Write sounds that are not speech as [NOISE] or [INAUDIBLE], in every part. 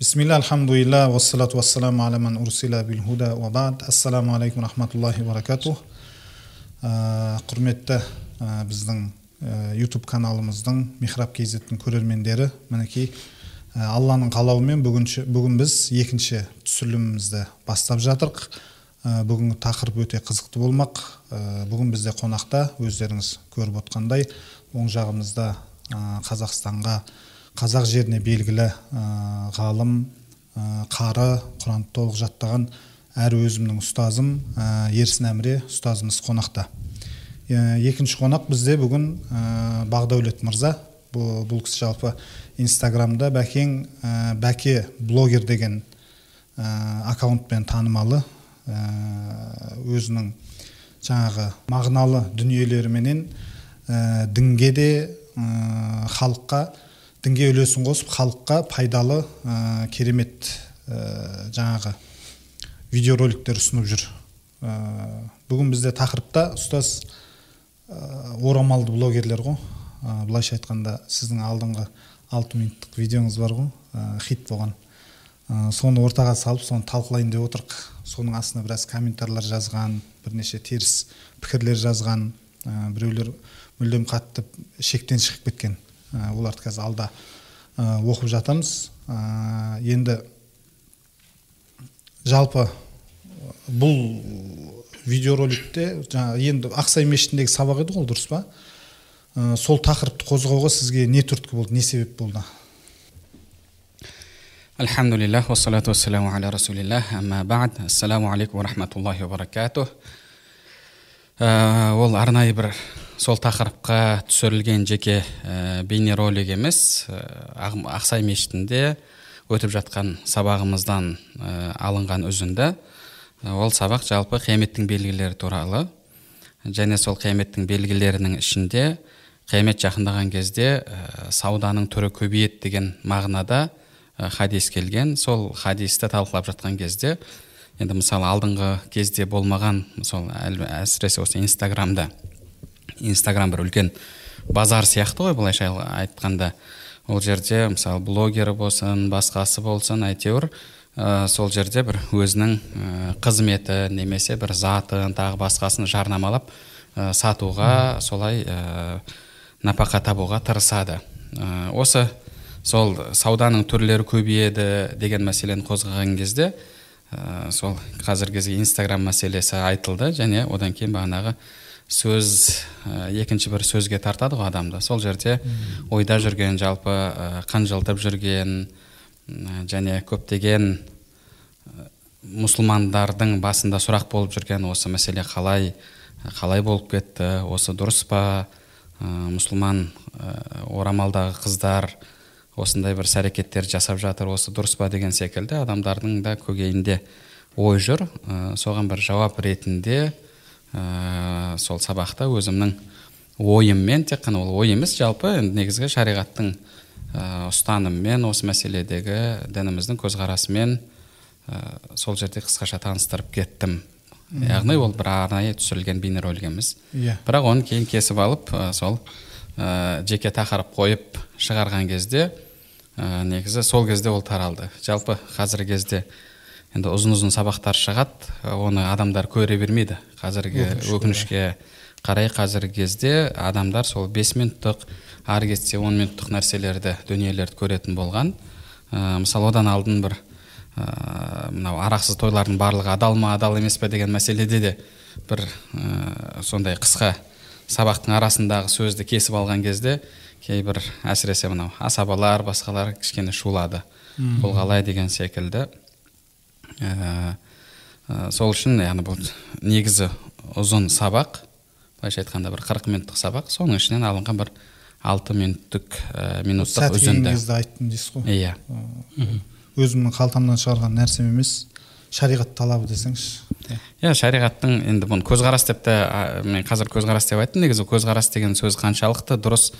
бисмилля альхамдулилля уассалату вассаламу аля ман урсила бил худа ва бад ассаламу алейкум рахматуллахи баракатух құрметті ә, біздің ә, ютуб каналымыздың михраб kz көрермендері мінекей ә, алланың қалауымен бүгінші, бүгін біз екінші түсірілімімізді бастап жатырық ә, бүгінгі тақырып өте қызықты болмақ бүгін бізде қонақта өздеріңіз көріп отқандай оң жағымызда қазақстанға қазақ жеріне белгілі ғалым қары құранды толық жаттаған әрі өзімнің ұстазым ерсін әміре ұстазымыз қонақта. Екінші қонақ бізде бүгін ә, бағдәулет мырза. Бұл, бұл кісі жалпы инстаграмда бәкең ә, бәке блогер деген ә, аккаунтпен танымалы өзінің жаңағы мағыналы дүниелеріменен дінге де халыққа дінге үлесін қосып халыққа пайдалы ә, керемет ә, жаңағы видеороликтер ұсынып жүр. Ә, бүгін бізде тақырыпта ұстаз ә, орамалды блогерлер ғой. Ә, былайша айтқанда сіздің алдыңғы алты минуттық видеоңыз бар ғой ә, хит болған. Ә, соны ортаға салып соны талқылайын деп отырық. Соның астына біраз комментарийлер жазған бірнеше теріс пікірлер жазған ә, біреулер мүлдем қатты шектен шығып кеткен. Оларды қазір алда ә, оқып жатамыз ә, енді жалпы бұл видеороликте жаңа енді ақсай мешітіндегі сабақ еді ғой дұрыс па? Ә, сол тақырыпты қозғауға сізге не түрткі болды не себеп болды? Альхамдулиллах уассалату вассаламу аля расулиллах. Амма бад ассаламу алейкум ва рахматуллахи ва баракатух. Ол арнайы бір сол тақырыпқа түсірілген жеке ә, бейнеролик емес ә, ақсай мешітінде өтіп жатқан сабағымыздан ә, алынған үзінді. Ол сабақ жалпы қияметтің белгілері туралы. Және сол қияметтің белгілерінің ішінде қиямет жақындаған кезде ә, сауданың түрі көбейеді деген мағынада ә, хадис келген. Сол хадисті талқылап жатқан кезде енді мысалы алдыңғы кезде болмаған мысалы әсіресе осы инстаграмда. Инстаграм бір үлкен базар сияқты ғой былайша айтқанда. Ол жерде мысалы блогері болсын басқасы болсын әйтеуір ә, сол жерде бір өзінің ә, қызметі немесе бір затын тағы басқасын жарнамалап ә, сатуға солай ә, напақа табуға тырысады. Ә, осы сол сауданың түрлері көбейеді деген мәселені қозғаған кезде ә, сол қазіргі кезде инстаграм мәселесі айтылды және одан кейін бағанағы сөз ә, екінші бір сөзге тартады ғой адамды. Сол жерде ойда жүрген жалпы ә, қынжылтып жүрген ә, және көптеген ә, мұсылмандардың басында сұрақ болып жүрген осы мәселе қалай қалай болып кетті осы дұрыс па? Ә, мұсылман ә, орамалдағы қыздар осындай бір іс әрекеттер жасап жатыр осы дұрыс па деген секілді адамдардың да көкейінде ой жүр. Ә, соған бір жауап ретінде ә, сол сабақта өзімнің ойыммен тек қана ол ой емес жалпы негізгі шариғаттың ә, ұстанымымен осы мәселедегі дініміздің көзқарасымен ә, сол жерде қысқаша таныстырып кеттім. Яғни ол бір арнайы түсірілген бейнеролик емес иә. Бірақ оны кейін кесіп алып ә, сол ә, жеке тақырып қойып шығарған кезде ә, негізі сол кезде ол таралды. Жалпы қазіргі кезде енді ұзын ұзын сабақтар шығады. Оны адамдар көре бермейді. Қазіргі өкінішке қарай қазіргі кезде адамдар сол бес минуттық ары кетсе он минуттық нәрселерді дүниелерді көретін болған. Ә, мысалы одан алдын бір ә, мынау арақсыз тойлардың барлығы адал ма адал емес пе деген мәселеде де бір ә, сондай қысқа сабақтың арасындағы сөзді кесіп алған кезде кейбір әсіресе мынау асабалар басқалар кішкене шулады. Бұл қалай? деген секілді. Ә, ә, сол үшін яғни бұл негізі ұзын сабақ былайша айтқанда бір қырық минуттық сабақ. Соның ішінен алынған бір алты минуттық ә, минуттық үзінді. кезде айттым дейсіз ғой. Иә. Өзімнің қалтамнан шығарған нәрсем емес шариғат талабы десеңізші. Иә. Шариғаттың енді бұны көзқарас деп те мен қазір көзқарас деп айттым. Негізі көзқарас деген сөз қаншалықты дұрыс.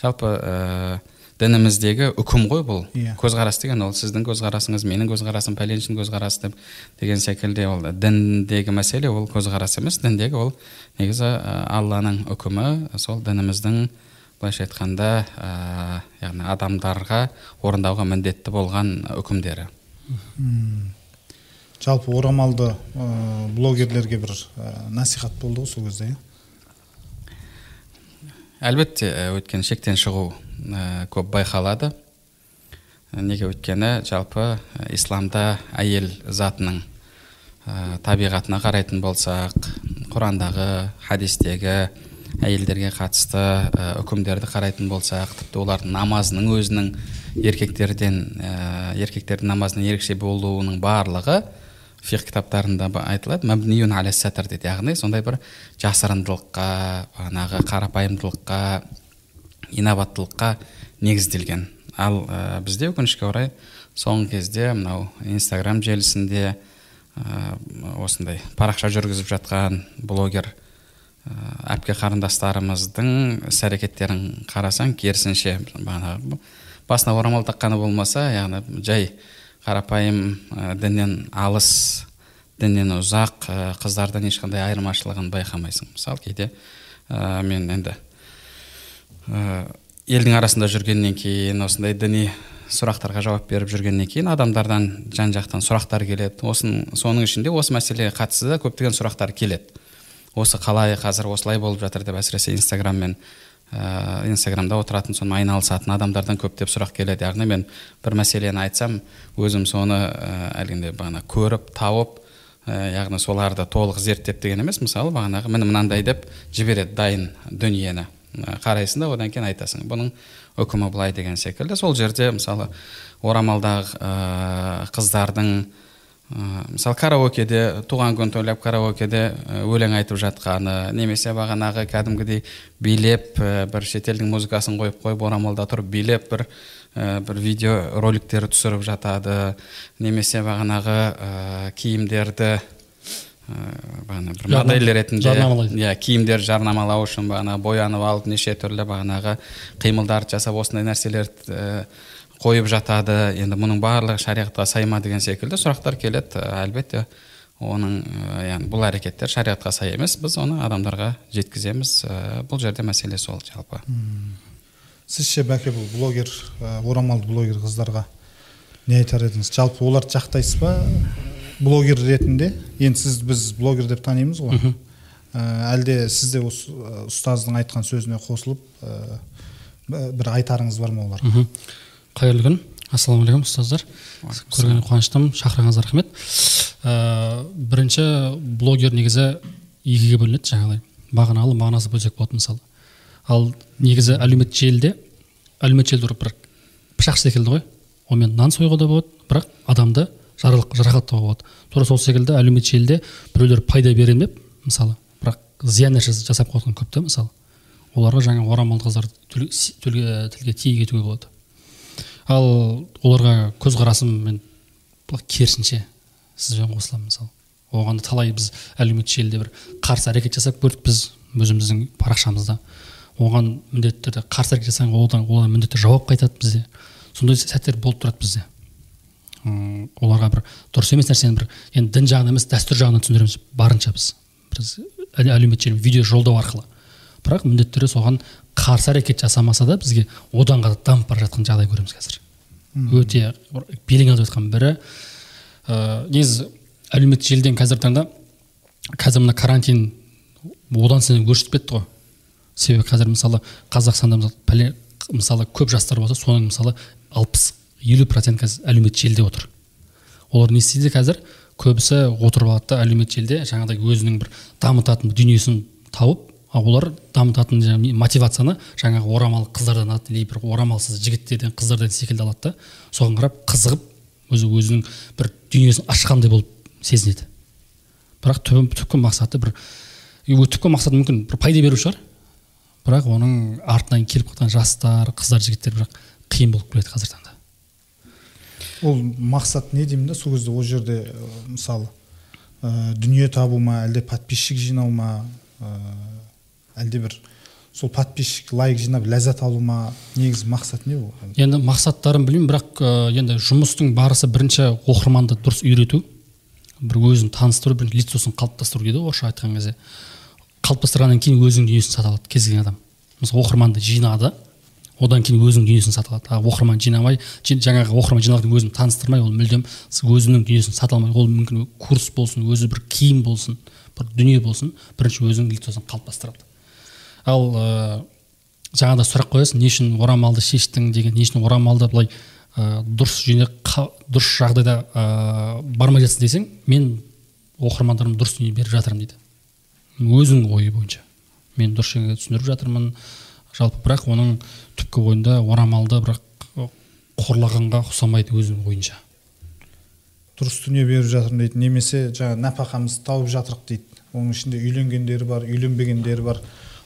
Жалпы ә, дініміздегі үкім ғой бұл. Иә. көзқарас деген ол сіздің көзқарасыңыз менің көзқарасым пәленшінің көзқарасы деп деген секілді ол діндегі мәселе ол көзқарас емес діндегі ол негізі ә, алланың үкімі сол дініміздің былайша айтқанда ә, яғни адамдарға орындауға міндетті болған үкімдері. Жалпы орамалды ә, блогерлерге бір ә, насихат болды ғой сол кезде иә? Әлбетте өйткені шектен шығу көп байқалады. Неге өйткені жалпы исламда әйел затының ә, табиғатына қарайтын болсақ құрандағы хадистегі әйелдерге қатысты үкімдерді қарайтын болсақ тіпті олардың намазының өзінің еркектерден ә, еркектердің намазынан ерекше болуының барлығы фих кітаптарында айтылады. Мәбниюн аля сәтір дейді яғни сондай бір жасырындылыққа бағанағы қарапайымдылыққа инабаттылыққа негізделген. Ал ә, бізде өкінішке орай соңғы кезде мынау инстаграм желісінде ә, осындай парақша жүргізіп жатқан блогер ә, әпке қарындастарымыздың іс әрекеттерін қарасаң керісінше бағанағы басына орамал таққаны болмаса яғни жай қарапайым ә, діннен алыс діннен ұзақ ә, қыздардан ешқандай айырмашылығын байқамайсың. Мысалы кейде ә, мен енді елдің арасында жүргеннен кейін осындай діни сұрақтарға жауап беріп жүргеннен кейін адамдардан жан жақтан сұрақтар келеді. Осының соның ішінде осы мәселеге қатысты да көптеген сұрақтар келеді. Осы қалай қазір осылай болып жатыр деп әсіресе инстаграммен ә, инстаграмда отыратын сонымен айналысатын адамдардан көптеп сұрақ келеді. Яғни мен бір мәселені айтсам өзім соны ә, әлгіндей бағана көріп тауып ә, яғни соларды толық зерттеп деген емес. Мысалы бағанағы міне мынандай деп жібереді дайын дүниені. Қарайсың да одан кейін айтасың. Бұның үкімі былай деген секілді. Сол жерде мысалы орамалдағы ә, қыздардың ә, мысалы караокеде туған күн тойлап караокеде өлең айтып жатқаны немесе бағанағы кәдімгідей билеп ә, бір шетелдің музыкасын қойып қойып орамалда тұрып билеп бір ә, бір видео роликтер түсіріп жатады немесе бағанағы ә, киімдерді бағана бір модель ретінде иә киімдер жарнамалау үшін бағана боянып алып неше түрлі бағанағы қимылдарды жасап осындай нәрселерді қойып жатады. Енді мұның барлығы шариғатқа сай ма деген секілді сұрақтар келеді. Әлбетте оның яғни бұл әрекеттер шариғатқа сай емес. Біз оны адамдарға жеткіземіз. Бұл жерде мәселе сол жалпы. Сіз ше бәке бұл блогер орамалды блогер қыздарға не айтар едіңіз? Жалпы оларды жақтайсыз ба? Блогер ретінде енді сіз біз блогер деп танимыз ғой. Ә, әлде сіз де осы ұстаздың айтқан сөзіне қосылып ә, бір айтарыңыз бар ма оларға? Қайырлы күн. Ассалаумағалейкум ұстаздар. Көргеніме қуаныштымын. Шақырғаныңызға рахмет. Ә, бірінші блогер негізі екіге бөлінеді жаңағыдай мағыналы мағынасы бөлек болады мысалы. Ал негізі әлеуметтік желіде әлеуметтік желі бір пышақ секілді ғой. Онымен нан союға да болады. Бірақ адамды жарақаттауға болады. Тура сол секілді әлеуметтік желіде біреулер пайда беремін деп мысалы бірақ зиян нәрсе жасап қойған көп та мысалы. Оларға жаңа орамалды қыздарды тілге тиек етуге болады. Ал оларға көзқарасым мен керісінше сізбен қосыламын мысалы. Оған да талай біз әлеуметтік желіде бір қарсы әрекет жасап көрдік біз өзіміздің парақшамызда. Оған міндетті түрде қарсы әрекет жасаң одан одан міндетті жауап қайтады бізде. Сондай сәттер болып тұрады бізде. Оларға бір дұрыс емес нәрсені бір енді дін жағынан емес дәстүр жағынан түсіндіреміз. Барынша біз біз әлеуметтік желі видео жолдау арқылы. Бірақ міндетті түрде соған қарсы әрекет жасамаса да бізге одан да дамып бара жатқан жағдай көреміз қазір. Өте белең алып жатқан бірі. Ә, негізі әлеуметтік желіден қазіргі таңда қазір мына карантин одан сайын өршіп кетті ғой. Себебі қазір мысалы қазақстанда мысалы, мысалы көп жастар болса соның мысалы алпыс елу процент қазір әлеуметтік желіде отыр. Олар не істейді қазір? Көбісі отырып алады да әлеуметтік желіде жаңағыдай өзінің бір дамытатын дүниесін тауып ал олар дамытатын мотивацияны жаңағы орамал қыздардан алады или бір орамалсыз жігіттерден қыздардан секілді алады да. Соған қарап қызығып өзі өзінің бір дүниесін ашқандай болып сезінеді. Бірақ түпкі мақсаты бір түпкі мақсаты мүмкін бір пайда беру шығар. Бірақ оның артынан келіп қалған жастар қыздар жігіттер бірақ қиын болып келеді таңда ол мақсат не деймін да сол кезде ол жерде мысалы ә, дүние табу ма әлде подписчик жинау ма әлде бір сол подписчик лайк жинап ләззат алу ма негізі мақсат не ол? Енді мақсаттарын білмеймін бірақ ә, енді жұмыстың барысы бірінші оқырманды дұрыс үйрету бір өзін таныстыру бір лицосын қалыптастыру дейді ғой орысша айтқан кезде. Қалыптастырғаннан кейін өзінің дүниесін сата алады кез келген адам. Мысалы оқырманды жинады одан кейін өзінің дүниесін сата алады. Ал оқырман жинамай жаңағы оқырман жиналған өзін таныстырмай ол мүлдем өзінің дүниесін сата алмайды ол мүмкін курс болсын өзі бір киім болсын бір дүние болсын бірінші өзінің лицосын қалыптастырады. Ал ә, жаңағыда сұрақ қоясың не үшін орамалды шештің деген не үшін орамалды былай ә, дұрыс жүйе дұрыс жағдайда ә, бармай жатсың десең мен оқырмандарым дұрыс дүние беріп жатырмын дейді. Өзінің ойы бойынша. Мен дұрыс жерге түсіндіріп жатырмын жалпы бірақ оның түпкі ойында орамалды бірақ қорлағанға ұқсамайды өзінің ойынша. Дұрыс дүние беріп жатырмын дейді. Немесе жаңа нәпақамызды тауып жатырық дейді. Оның ішінде үйленгендері бар үйленбегендері бар.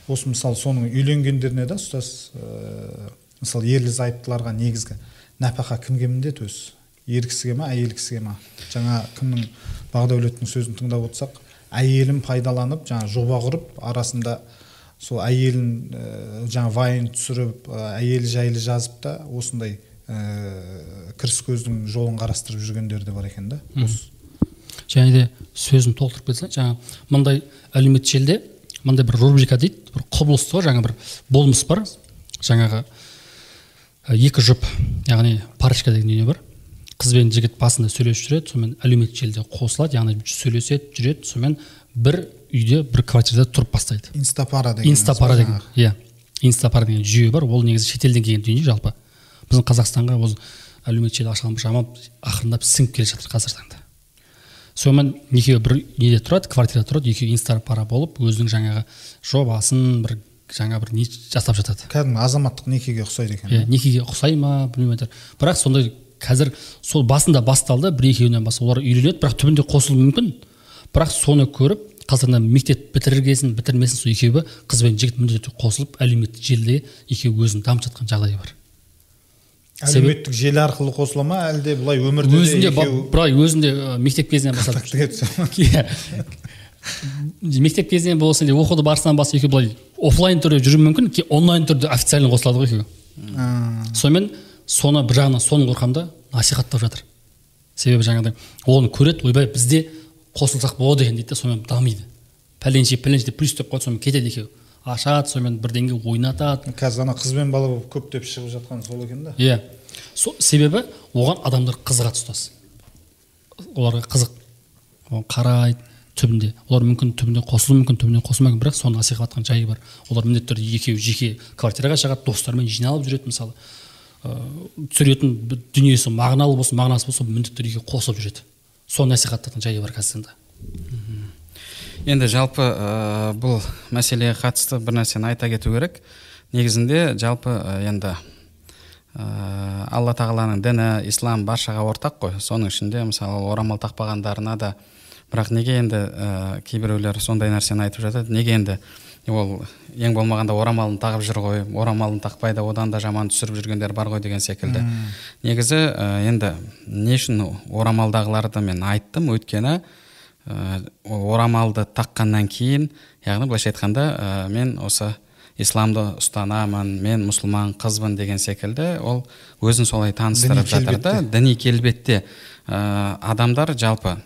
Осы мысалы соның үйленгендеріне да ұстаз ә, мысалы ерлі зайыптыларға негізгі нәпақа кімге міндет өзі ер кісіге ма әйел кісіге ма? Жаңа кімнің бағдәулеттің сөзін тыңдап отырсақ әйелін пайдаланып жаңа жоба құрып арасында сол әйелін ә, жаңа вайн түсіріп ә, әйелі жайлы жазып та осындай ә, кіріс көздің жолын қарастырып жүргендер де бар екен да. Және де сөзін толықтырып кетсең жаңа мындай әлеуметтік желіде мындай бір рубрика дейді бір құбылыс қой жаңа бір болмыс бар. Жаңағы екі жұп яғни парочка деген дүние бар. Қыз бен жігіт басында сөйлесіп жүреді сонымен әлеуметтік желіде қосылады яғни сөйлеседі жүреді сонымен бір үйде бір квартирада тұрып бастайды инстапара деген инстапара деген иә инстапара деген жүйе бар ол негізі шетелден келген дүние жалпы біздің қазақстанға осы әлеуметтік желі ашылған жаман ақырындап сіңіп келе жатыр қазіргі таңда сонымен екеуі бір неде тұрады квартирада тұрады екеуі инстапара болып өзінің жаңағы жобасын бір жаңа бір не жасап жатады кәдімгі азаматтық некеге ұқсайды екен иә некеге ұқсай ма білмей бірақ сондай қазір сол басында басталды бір екеуінен басқа олар үйленеді бірақ түбінде қосылуы мүмкін бірақ соны көріп қазір мектеп бітіргесін бітірмесін сол екеуі қыз бен жігіт міндетті түрде қосылып әлеуметтік желіде екеуі өзін дамытып жатқан жағдайы бар. Әлеуметтік желі арқылы қосыла ма? әлде былай өмірде өзінде былай өзінде мектеп кезінен бастап иә. Мектеп кезінен болсын или оқуды барысынан бастап екеуі былай офлайн түрде жүруі мүмкін кейін онлайн түрде официально қосылады ғой екеуі. Сонымен соны бір жағынан соны қорқамын да насихаттап жатыр. Себебі жаңағыдай оны көреді ойбай бізде қосылсақ болады екен дейді да сонымен дамиды. Пәленше пәленше деп плюс деп қояды сонымен кетеді екеуі. Ашады сонымен бірдеңе ойнатады. Қазір ана қыз бен бала болып көптеп шығып жатқан сол екен да. Иә. Со, себебі оған адамдар қызығады ұстаз оларға қызық. Оған қарайды түбінде. Олар мүмкін түбінде қосылуы мүмкін түбінде қосылмай бірақ соны насихаттаған жайы бар. Олар міндетті түрде екеуі жеке квартираға шығады достарымен жиналып жүреді мысалы. Ыыы түсіретін дүниесі мағыналы болсын мағынасыз болсын міндетті түрде екеуі қосылып жүреді. Соны насихаттайтын жайы бар қазір енді жалпы ә, бұл мәселеге қатысты бір нәрсені айта кету керек. Негізінде жалпы ә, енді ә, алла тағаланың діні ислам баршаға ортақ қой. Соның ішінде мысалы орамал тақпағандарына да бірақ неге енді ә, кейбіреулер сондай нәрсені айтып жатады? Неге енді ол ең болмағанда орамалын тағып жүр ғой орамалын тақпайды одан да жаман түсіріп жүргендер бар ғой деген секілді. Негізі ә, енді не үшін орамалдағыларды мен айттым? Өйткені ә, орамалды таққаннан кейін яғни былайша айтқанда ә, мен осы исламды ұстанамын мен мұсылман қызбын деген секілді ол өзін солай таныстырып жатыр да діни келбетте. Ә, адамдар жалпы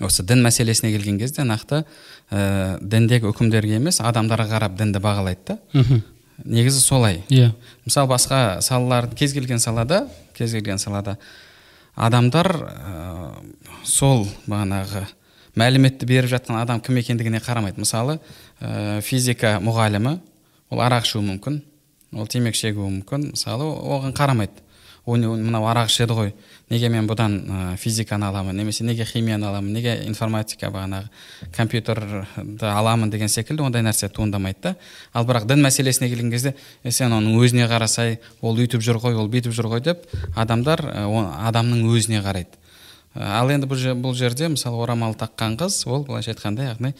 осы дін мәселесіне келген кезде нақты ә, діндегі үкімдерге емес адамдарға қарап дінді бағалайды да. Негізі солай. Иә. Yeah. мысалы басқа салалар кез келген салада кез келген салада адамдар ә, сол бағанағы мәліметті беріп жатқан адам кім екендігіне қарамайды. Мысалы ә, физика мұғалімі ол арақ ішуі мүмкін ол темекі шегуі мүмкін. Мысалы оған қарамайды. Мынау арақ ішеді ғой. Неге мен бұдан ә, физиканы аламын немесе неге химияны аламын неге информатика бағанағы компьютерді аламын деген секілді ондай нәрсе туындамайды да. Ал бірақ дін мәселесіне келген кезде сен оның өзіне қарасай ол өйтіп жүр ғой ол бүйтіп жүр ғой деп адамдар адамның өзіне қарайды. Ал енді бұл жерде мысалы орамал таққан қыз ол былайша айтқанда яғни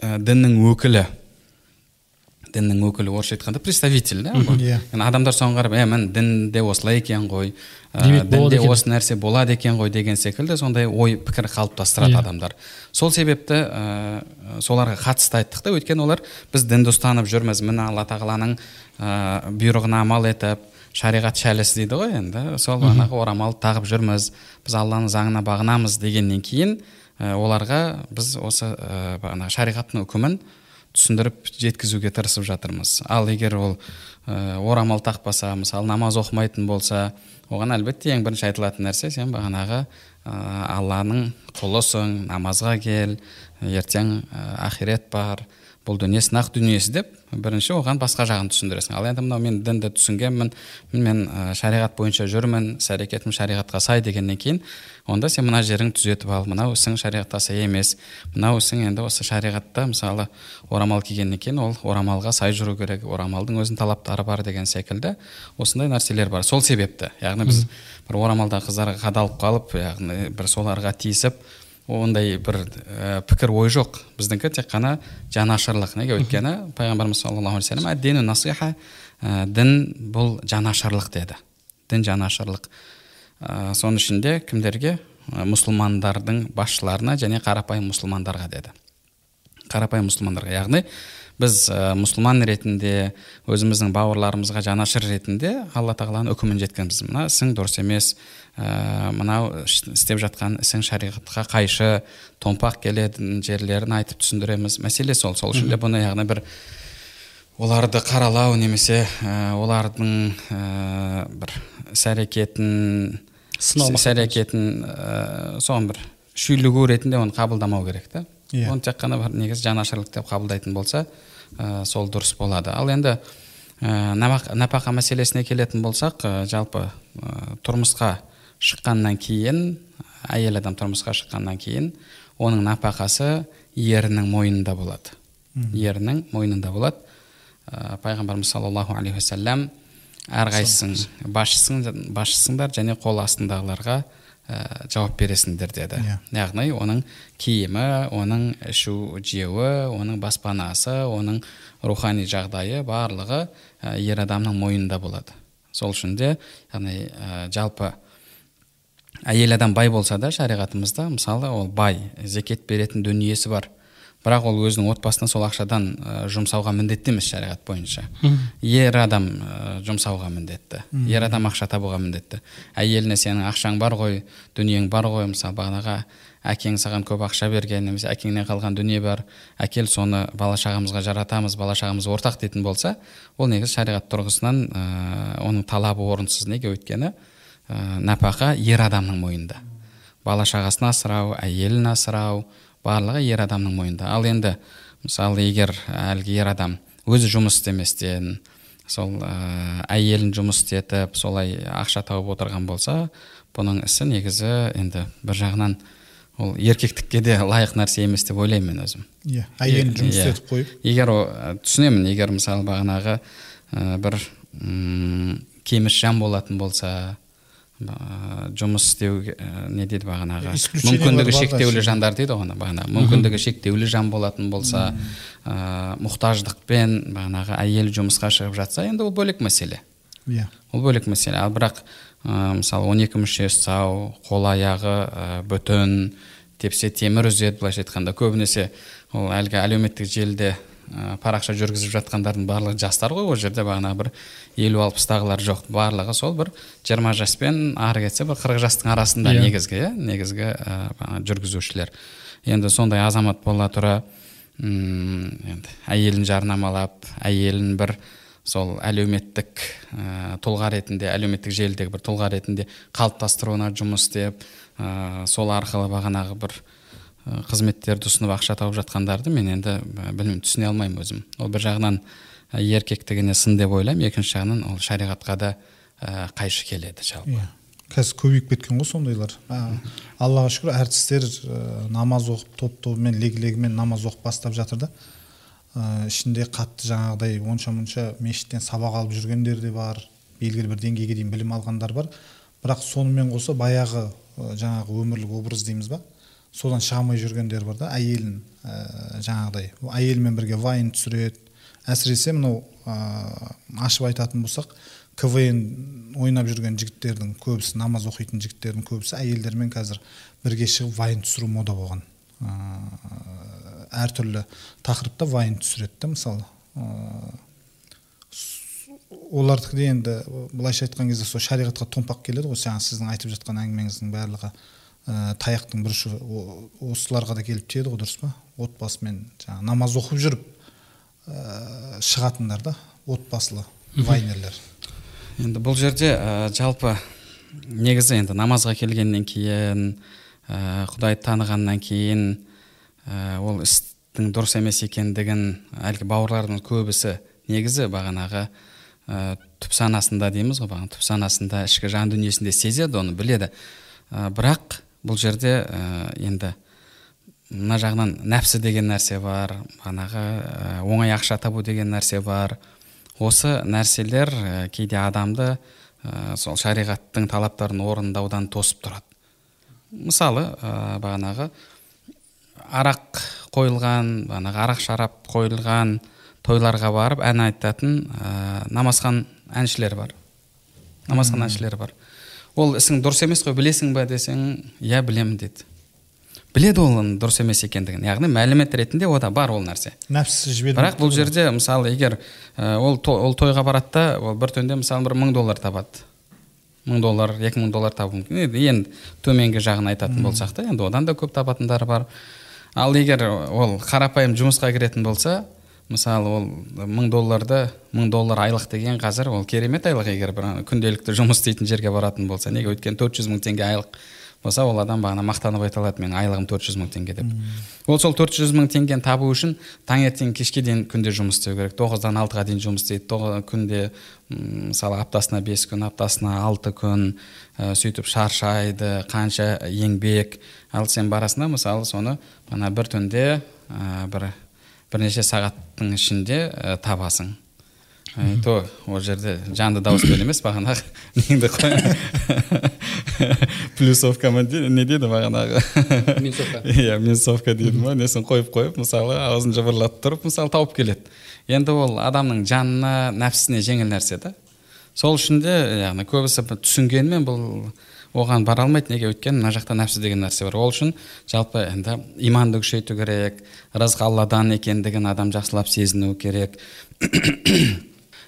ә, діннің өкілі. Діннің өкілі орысша айтқанда представитель да иә. Адамдар соған қарап е міне дінде осылай екен ғой ә, дінде осы нәрсе болады екен ғой деген секілді сондай ой пікір қалыптастырады адамдар. Сол себепті ә, соларға қатысты айттық та. Өйткені олар біз дінді ұстанып жүрміз міне алла тағаланың ә, бұйрығына амал етіп шариғат шәлісі дейді ғой енді. Сол бағанағы орамалды тағып жүрміз біз алланың заңына бағынамыз дегеннен кейін оларға біз осы ә, бағанағы шариғаттың үкімін түсіндіріп жеткізуге тырысып жатырмыз. Ал егер ол ә, орамал тақпаса мысалы намаз оқымайтын болса оған әлбетте ең бірінші айтылатын нәрсе сен бағанағы ә, алланың құлысың намазға кел ертең ә, ақирет бар бұл дүние сынақ дүниесі деп бірінші оған басқа жағын түсіндіресің. Ал енді мынау мен дінді түсінгенмін мен ә, шариғат бойынша жүрмін іс әрекетім шариғатқа сай дегеннен кейін онда сен мына жеріңді түзетіп ал мынау ісің шариғатқа сай емес мынау ісің енді осы шариғатта мысалы орамал кигеннен кейін ол орамалға сай жүру керек орамалдың өзінің талаптары бар деген секілді осындай нәрселер бар. Сол себепті яғни біз бір орамалда қыздарға қадалып қалып яғни бір соларға тиісіп ондай бір ә, пікір ой жоқ. Біздікі тек қана жанашырлық. Неге? Өйткені пайғамбарымыз саллаллаху алейхи вассалам насиха ә, дін бұл жанашырлық деді. Дін жанашырлық. Ә, соның ішінде кімдерге? Ә, мұсылмандардың басшыларына және қарапайым мұсылмандарға деді. Қарапайым мұсылмандарға. Яғни біз ә, мұсылман ретінде өзіміздің бауырларымызға жанашыр ретінде алла тағаланың үкімін жеткенбіз мына ісің дұрыс емес ә, мынау істеп жатқан ісің шариғатқа қайшы томпақ келетін жерлерін айтып түсіндіреміз. Мәселе сол. Сол үшін де бұны яғни бір оларды қаралау немесе ә, олардың ә, бір іс әрекетін іс әрекетін ә, соған бір шүйлігу ретінде оны қабылдамау керек та. Иә. оны тек қана бір негізі жанашырлық деп қабылдайтын болса ә, сол дұрыс болады. Ал енді ә, напақа мәселесіне келетін болсақ ә, жалпы ә, тұрмысқа шыққаннан кейін әйел адам тұрмысқа шыққаннан кейін оның нәпақасы ерінің мойнында болады. Ерінің мойнында болады. Ә, пайғамбарымыз саллаллаху алейхи уассалам әрқайсысың басшысың басшысыңдар және қол астындағыларға ә, жауап бересіңдер деді yeah. Иә. яғни оның киімі оның ішу жеуі оның баспанасы оның рухани жағдайы барлығы ә, ер адамның мойнында болады сол үшін де яғни ә, жалпы әйел адам бай болса да шариғатымызда мысалы ол бай зекет беретін дүниесі бар бірақ ол өзінің отбасына сол ақшадан ә, жұмсауға міндетті емес шариғат бойынша. Ер адам ә, жұмсауға міндетті. Ер адам ақша табуға міндетті. Әйеліне сенің ақшаң бар ғой дүниең бар ғой мысалы бағанағы әкең саған көп ақша берген немесе әкеңнен қалған дүние бар әкел соны бала шағамызға жаратамыз бала шағамыз ортақ дейтін болса ол негізі шариғат тұрғысынан ә, оның талабы орынсыз. Неге? Өйткені ә, нәпақа ер адамның мойнында. Бала шағасын асырау әйелін асырау барлығы ер адамның мойнында. Ал енді мысалы егер әлгі ер адам өзі жұмыс істеместен сол ә, әйелін жұмыс істетіп солай ақша тауып отырған болса бұның ісі негізі енді бір жағынан ол еркектікке де лайық нәрсе емес деп ойлаймын мен өзім. Иә әйелін жұмыс иә. істетіп қойып. Егер түсінемін егер мысалы бағанағы ә, бір кеміс жан болатын болса жұмыс істеу не дейді бағанағы? Мүмкіндігі шектеулі жандар дейді ғой бағана. Мүмкіндігі шектеулі жан болатын болса ә, мұқтаждықпен бағанағы әйел жұмысқа шығып жатса енді ол бөлек мәселе. Иә. Ол бөлек мәселе. Ал бірақ ә, мысалы он екі мүшесі сау қол аяғы ә, бүтін тепсе темір үзеді былайша айтқанда. Көбінесе ол әлгі әлеуметтік желіде парақша жүргізіп жатқандардың барлығы жастар ғой ол жерде бағанағы бір елу алпыстағылар жоқ барлығы сол бір жиырма жаспен ары кетсе бір қырық жастың арасында yeah. Иә. негізгі иә негізгі ә, жүргізушілер енді сондай азамат бола тұра м енді әйелін жарнамалап әйелін бір сол әлеуметтік ә, тұлға ретінде әлеуметтік желідегі бір тұлға ретінде қалыптастыруына жұмыс істеп ә, сол арқылы бағанағы бір қызметтерді ұсынып ақша тауып жатқандарды мен енді білмеймін түсіне алмаймын өзім. Ол бір жағынан еркектігіне сын деп ойлаймын. Екінші жағынан ол шариғатқа да қайшы келеді жалпы. Иә. Қазір көбейіп кеткен ғой сондайлар. Аллаға шүкір әртістер намаз оқып топ тобымен лег легімен намаз оқып бастап жатыр да. Ішінде қатты жаңағыдай онша мұнша мешіттен сабақ алып жүргендер де бар белгілі бір деңгейге дейін білім алғандар бар. Бірақ сонымен қоса баяғы жаңағы өмірлік образ дейміз ба? Содан шыға алмай жүргендер бар да әйелін ә, жаңағыдай. Әйелімен бірге вайн түсіреді. Әсіресе мынау ә, ашып айтатын болсақ квн ойнап жүрген жігіттердің көбісі намаз оқитын жігіттердің көбісі әйелдермен қазір бірге шығып вайн түсіру мода болған. Ә, әртүрлі тақырыпта вайн түсіреді да мысалы. Ә, олардікі де енді былайша айтқан кезде сол шариғатқа томпақ келеді ғой. Жаңа сіздің айтып жатқан әңгімеңіздің барлығы. Ә, таяқтың бұрышы осыларға да келіп тиеді ғой дұрыс па? Отбасымен жаңағы намаз оқып жүріп ә, шығатындар да отбасылы вайнерлер. Енді бұл жерде ә, жалпы негізі енді намазға келгеннен кейін ә, құдайды танығаннан кейін ә, ол істің дұрыс емес екендігін әлгі бауырлардың көбісі негізі бағанағы ә, түп санасында дейміз ғой бағана түп санасында ішкі жан дүниесінде сезеді оны біледі. Ә, бірақ бұл жерде ә, енді мына жағынан нәпсі деген нәрсе бар бағанағы ә, оңай ақша табу деген нәрсе бар. Осы нәрселер ә, кейде адамды ә, сол шариғаттың талаптарын орындаудан тосып тұрады. Мысалы ә, бағанағы арақ қойылған бағанағы арақ шарап қойылған тойларға барып ән айтатын ә, намазхан әншілер бар. Намазхан әншілер бар. Ол ісің дұрыс емес қой білесің ба десең иә білемін дейді. Біледі ол оның дұрыс емес екендігін. Яғни мәлімет ретінде ода бар ол нәрсе. Нәпсі жібермейді. Бірақ бұл жерде мысалы егер ә, ол, ол тойға барады да ол бір түнде мысалы бір мың доллар табады. Мың доллар екі мың доллар табуы мүмкін. Енді, енді төменгі жағын айтатын болсақ та енді одан да көп табатындар бар. Ал егер ол қарапайым жұмысқа кіретін болса мысалы ол мың долларды мың доллар айлық деген қазір ол керемет айлық егер бір күнделікті жұмыс істейтін жерге баратын болса неге өйткені төрт жүз мың теңге айлық болса ол адам бағана мақтанып айта алады менің айлығым төрт жүз мың теңге деп. Ол сол төрт жүз мың теңгені табу үшін таңертең кешке дейін күнде жұмыс істеу керек. тоғыздан алтыға дейін жұмыс істейді. күнде мысалы аптасына бес күн аптасына алты күн ә, сөйтіп шаршайды қанша еңбек. Ал сен барасың да мысалы соны ана бір түнде ә, бір бірнеше сағаттың ішінде ә, табасың. То ол жерде жанды дауыспен емес бағанағы [LAUGHS] неңді [LAUGHS] плюсовка ма не дейді бағанағы? Минусовка [LAUGHS] иә минусовка дейді ма несін қойып қойып мысалы аузын жыбырлатып тұрып мысалы тауып келеді. Енді ол адамның жанына нәпсісіне жеңіл нәрсе да. Сол үшін де яғни көбісі түсінгенмен бұл оған бара алмайды. Неге? Өйткені мына жақта нәпсі деген нәрсе бар. Ол үшін жалпы енді иманды күшейту керек рызық алладан екендігін адам жақсылап сезіну керек. [COUGHS]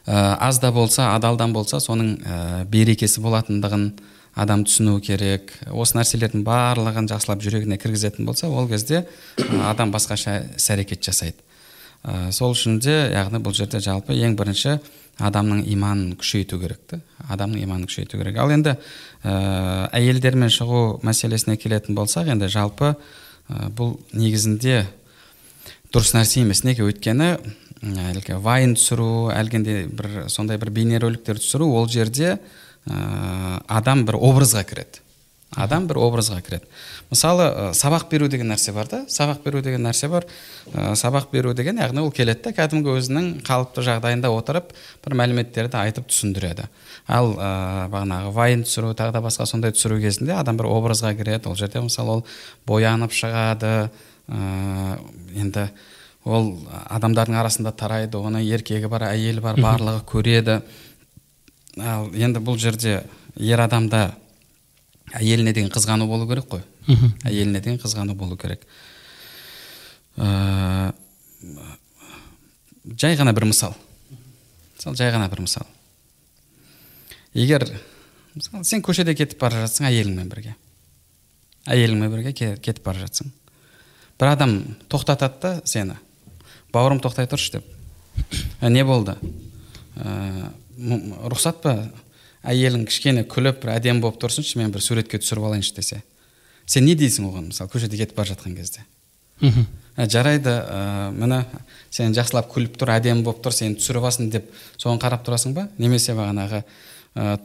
Аз да болса адалдан болса соның ә, берекесі болатындығын адам түсіну керек. Осы нәрселердің барлығын жақсылап жүрегіне кіргізетін болса ол кезде адам басқаша іс әрекет жасайды. Ә, сол үшін де яғни бұл жерде жалпы ең бірінші адамның иманын күшейту керек та адамның иманын күшейту керек. Ал енді ә, әйелдермен шығу мәселесіне келетін болсақ енді жалпы ә, бұл негізінде дұрыс нәрсе емес. Неге? Өйткені әлгі вайн түсіру әлгіндей бір сондай бір бейнероликтер түсіру ол жерде ә, адам бір образға кіреді. Адам бір образға кіреді. Мысалы ә, сабақ беру деген нәрсе бар да? Сабақ беру деген нәрсе бар. Ә, сабақ беру деген яғни ол келеді да кәдімгі өзінің қалыпты жағдайында отырып бір мәліметтерді айтып түсіндіреді. Ал ә, бағанағы вайн түсіру тағы да басқа сондай түсіру кезінде адам бір образға кіреді. Ол жерде мысалы ол боянып шығады. Ә, енді ол адамдардың арасында тарайды оны еркегі бар әйелі бар барлығы көреді. Ал енді бұл жерде ер адамда әйеліне деген қызғану болу керек қой. Әйеліне деген қызғану болу керек. Ә, жай ғана бір мысал. Мысалы жай ғана бір мысал. Егер мысалы сен көшеде кетіп бара жатсың әйеліңмен бірге. Әйеліңмен бірге кетіп бара жатсың. Бір адам тоқтатады да сені. Бауырым тоқтай тұршы деп. Не болды? Ә, рұқсат па? Әйелің кішкене күліп бір әдемі болып тұрсыншы мен бір суретке түсіріп алайыншы десе. Сен не дейсің оған? Мысалы көшеде кетіп бара жатқан кезде. Ә, жарайды ә, міне сен жақсылап күліп тұр әдемі болып тұр сені түсіріп алсын деп соған қарап тұрасың ба? Немесе бағанағы ә,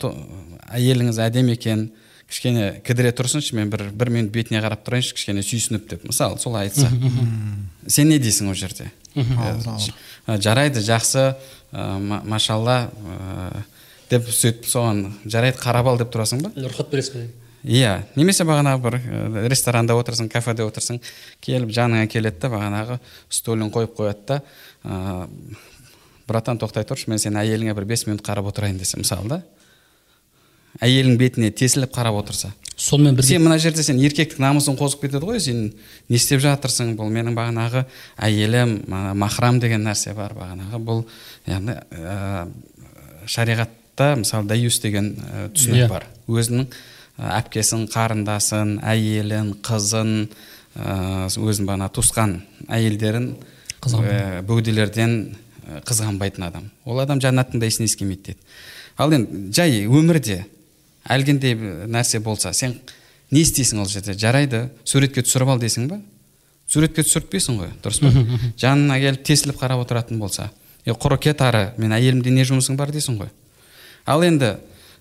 әйеліңіз әдемі екен кішкене кідіре тұрсыншы мен бір бір минут бетіне қарап тұрайыншы кішкене сүйсініп деп. Мысалы солай айтса. Сен не дейсің ол жерде? Жарайды жақсы. Ә, машалла ә, деп сөйтіп соған жарайды қарап ал деп тұрасың ба? Рұқсат бересіз ба иә немесе бағанағы бір ресторанда отырсың кафеде отырсың келіп жаныңа келеді да бағанағы стулын қойып қояды да ә, братан тоқтай тұршы мен сенің әйеліңе бір бес минут қарап отырайын десе мысалы да. Әйелің бетіне тесіліп қарап отырса. Сонымен бірге сен мына жерде сен еркектік намысын қозып кетеді ғой сен не істеп жатырсың? Бұл менің бағанағы әйелім махрам деген нәрсе бар бағанағы бұл яғни ә, шариғатта мысалы даюс деген ә, түсінік yeah. Иә. бар. Өзінің әпкесін қарындасын әйелін қызын ә, өзінің бағана туысқан әйелдерін ә, бөгделерден қызғанбайтын адам. Ол адам жәннаттың да есіне келмейді дейді ал енді жай өмірде әлгіндей нәрсе болса сен не істейсің ол жерде? Жарайды суретке түсіріп ал дейсің ба? Суретке түсіртпейсің ғой дұрыс па? Жанына келіп тесіліп қарап отыратын болса е құры кет ары мен әйелімде не жұмысың бар дейсің ғой. Ал енді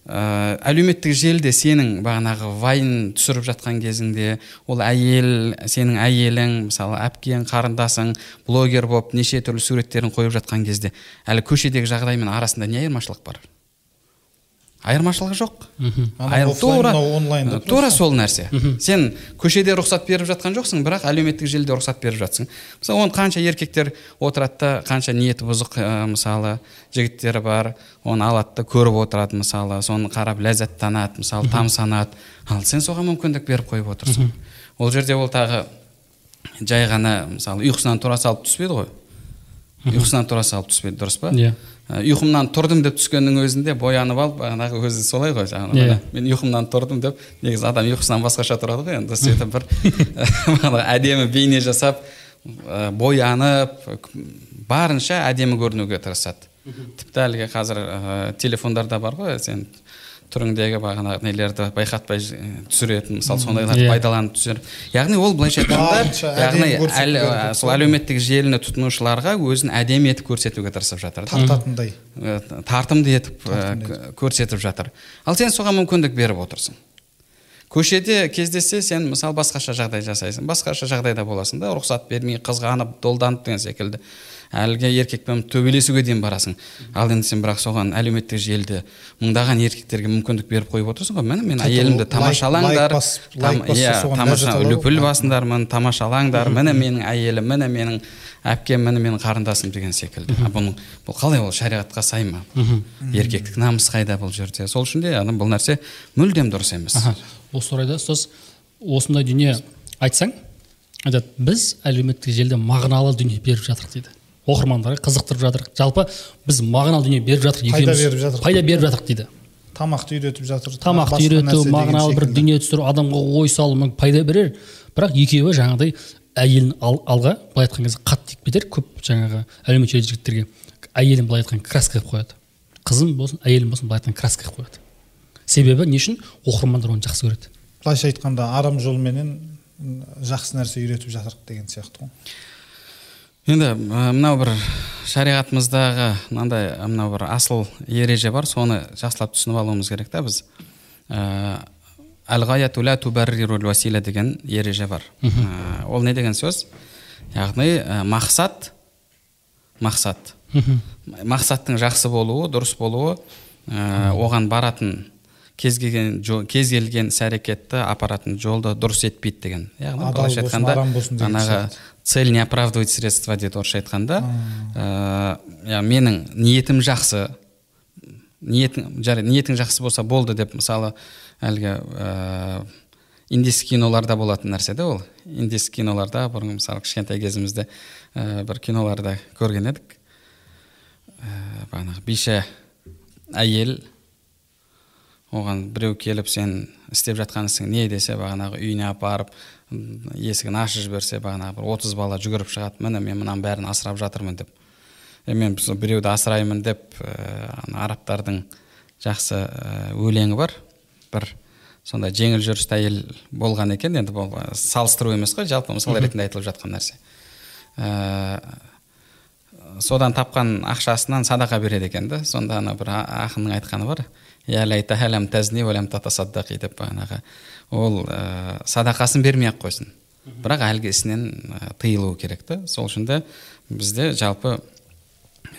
ә, әлеуметтік желіде сенің бағанағы вайн түсіріп жатқан кезіңде ол әйел сенің әйелің мысалы әпкең қарындасың блогер болып неше түрлі суреттерін қойып жатқан кезде әлі көшедегі жағдаймен арасында не айырмашылық бар? Айырмашылығы жоқ. Тура онлайн тура сол нәрсе. Сен көшеде рұқсат беріп жатқан жоқсың бірақ әлеуметтік желіде рұқсат беріп жатсың. Мысалы оны қанша еркектер отырады да қанша ниеті бұзық ә, мысалы жігіттері бар оны алады да көріп отырады мысалы соны қарап ләззаттанады мысалы тамсанады. Ал сен соған мүмкіндік беріп қойып отырсың. Ол жерде ол тағы жай ғана мысалы ұйқысынан тура салып түспейді ғой. Ұйқысынан тура салып түспейді дұрыс па? Иә. Ұйқымнан тұрдым деп түскеннің өзінде боянып алып бағанағы өзі солай ғой жаңағы Иә. міне, мен ұйқымнан тұрдым деп негізі адам ұйқысынан басқаша тұрады ғой енді сөйтіп бір [LAUGHS] [LAUGHS] бағанағы әдемі бейне жасап ә, боянып барынша әдемі көрінуге тырысады. Тіпті әлгі қазір ә, телефондарда бар ғой сен түріңдегі бағанағы нелерді байқатпай түсіретін мысалы сондайларды Иә. пайдаланып түсіріп яғни ол былайша айтқанда яғни әл- ә, сол әлеуметтік желіні тұтынушыларға өзін әдемі етіп көрсетуге тырысып жатыр да. Тартатындай. Ә, тартымды етіп ә, көрсетіп жатыр. Ал сен соған мүмкіндік беріп отырсың. Көшеде кездессе сен мысалы басқаша жағдай жасайсың басқаша жағдайда боласың да рұқсат бермей қызғанып долданып деген секілді. Әлгі еркекпен төбелесуге дейін барасың. Ал енді сен бірақ соған әлеуметтік желіде мыңдаған еркектерге мүмкіндік беріп қойып отырсың ғой. Міне мен әйелімді тамашалаңдар иә тамаша үлпіл басыңдармын тамашалаңдар міне менің әйелім міне менің әпкем міне менің қарындасым деген секілді. А бұның бұл қалай ол шариғатқа сай ма? Еркектік намыс қайда бұл жерде? Сол үшін де адам бұл нәрсе мүлдем дұрыс емес. Осы орайда ұстаз осындай дүние айтсаң айтады біз әлеуметтік желіде мағыналы дүние беріп жатырық дейді. Оқырмандарға қызықтырып жатырық жалпы біз мағыналы дүние беріп жатырық Пайда беріп жатырық. пайда беріп жатырық дейді. Тамақты үйретіп жатыр. Тамақты үйрету мағыналы бір дүние түсіру адамға ой салу мүмкін пайда берер. Бірақ екеуі жаңағыдай әйелін ал, алға былай айтқан кезде қатты тиіп кетер көп жаңағы әлеуметтік желі жігіттерге әйелін былай айтқан краска қылып қояды. Қызым болсын әйелім болсын былай айтқан краска қылып қояды. Себебі не үшін? Оқырмандар оны жақсы көреді. Былайша айтқанда арам жолменен жақсы нәрсе үйретіп жатырық деген сияқты ғой. Енді ә, мынау бір шариғатымыздағы мынандай мынау бір асыл ереже бар соны жақсылап түсініп алуымыз керек та біз. Уасила деген ереже бар. Ә, ол не деген сөз? Яғни ә, мақсат мақсат. Мақсаттың жақсы болуы дұрыс болуы ә, оған баратын кез келген кез келген іс әрекетті апаратын жолды дұрыс етпейді деген. Яғни былайша айтқанда жаңағы. Цель не оправдывает средства дейді орысша айтқанда ә, менің ниетім жақсы. Ниетің жарайды ниетің жақсы болса болды деп мысалы әлгі ә, индийский киноларда болатын нәрсе да ол. Индийский киноларда бұрын мысалы кішкентай кезімізде ә, бір киноларда көрген едік. Ә, бағанағы бейше әйел оған біреу келіп сен істеп жатқан ісің не десе бағанағы үйіне апарып есігін ашып жіберсе бағанағы бір отыз бала жүгіріп шығады міне мен мынаның бәрін асырап жатырмын деп. Е мен біреуді асыраймын деп ә, ана арабтардың жақсы өлеңі бар. Бір сондай жеңіл жүрісті әйел болған екен енді бұл салыстыру емес қой жалпы мысал ретінде айтылып жатқан нәрсе. Ә, содан тапқан ақшасынан садақа береді екен да сонда ана бір ақынның айтқаны бар. «Я тазни ва лам татасаддақи» деп бағанағы ол ә, садақасын бермей ақ қойсын бірақ әлгі ісінен ә, тыйылуы керек та сол үшін де бізде жалпы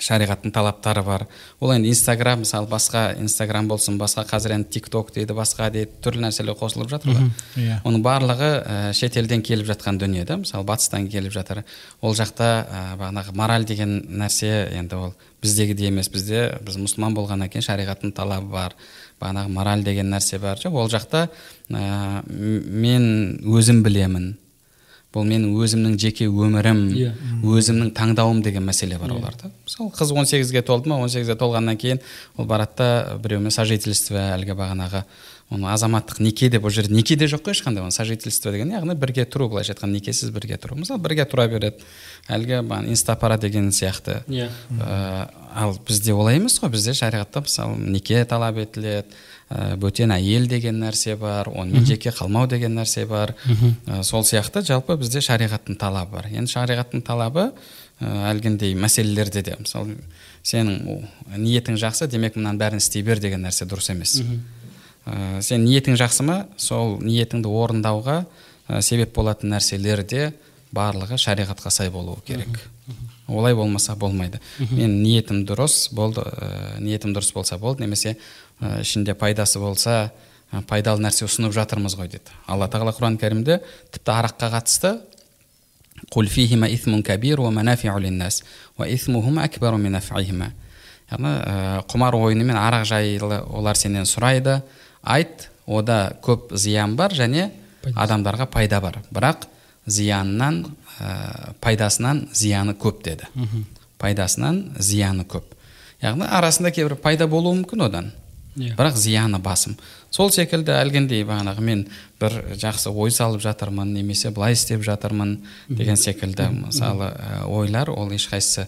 шариғаттың талаптары бар. Ол енді инстаграм мысалы басқа инстаграм болсын басқа қазір енді тик ток дейді басқа дейді түрлі нәрселер қосылып жатыр ғой. Иә. оның барлығы ә, шетелден келіп жатқан дүние да мысалы батыстан келіп жатыр. Ол жақта ә, бағанағы мораль деген нәрсе енді ол біздегідей емес бізде біз мұсылман болғаннан кейін шариғаттың талабы бар бағанағы мораль деген нәрсе бар. Жоқ ол жақта ә, мен өзім білемін. Бұл менің өзімнің жеке өмірім Иә. өзімнің таңдауым деген мәселе бар оларда. Мысалы қыз 18-ге толды ма? 18-ге толғаннан кейін ол барады да біреумен сожительство әлгі бағанағы оны азаматтық неке деп ол жерде неке де жоқ қой ешқандай оны сожительство деген яғни бірге тұру былайша айтқанда некесіз бірге тұру. Мысалы бірге тұра береді әлгі инстапара деген сияқты. Иә. Ә, ал бізде олай емес қой бізде шариғатта мысалы неке талап етіледі ә, бөтен әйел деген нәрсе бар онымен жеке қалмау деген нәрсе бар. Ә, сол сияқты жалпы бізде шариғаттың талабы бар. Енді шариғаттың талабы ә, әлгіндей мәселелерде де. Мысалы сенің ниетің жақсы демек мынаның бәрін істей бер деген нәрсе дұрыс емес. Ә, сен ниетің жақсы ма? Сол ниетіңді орындауға ә, себеп болатын нәрселер де барлығы шариғатқа сай болуы керек. Олай болмаса болмайды. Мен ниетім дұрыс болды ә, ниетім дұрыс болса болды немесе ішінде пайдасы болса ә, пайдалы нәрсе ұсынып жатырмыз ғой деді алла тағала құран кәрімде тіпті араққа қатысты قل فيهما إثم كبير ومنافع للناس وإثمهما أكبر من نفعهما яғни ә, құмар ойыны мен арақ жайлы олар сенен сұрайды айт ода көп зиян бар және адамдарға пайда бар бірақ зиянынан ә, пайдасынан зияны көп деді пайдасынан зияны көп яғни арасында кейбір пайда болуы мүмкін одан Иә. бірақ зияны басым. Сол секілді әлгіндей бағанағы мен бір жақсы ой салып жатырмын немесе былай істеп жатырмын деген секілді мысалы ойлар ол ешқайсысы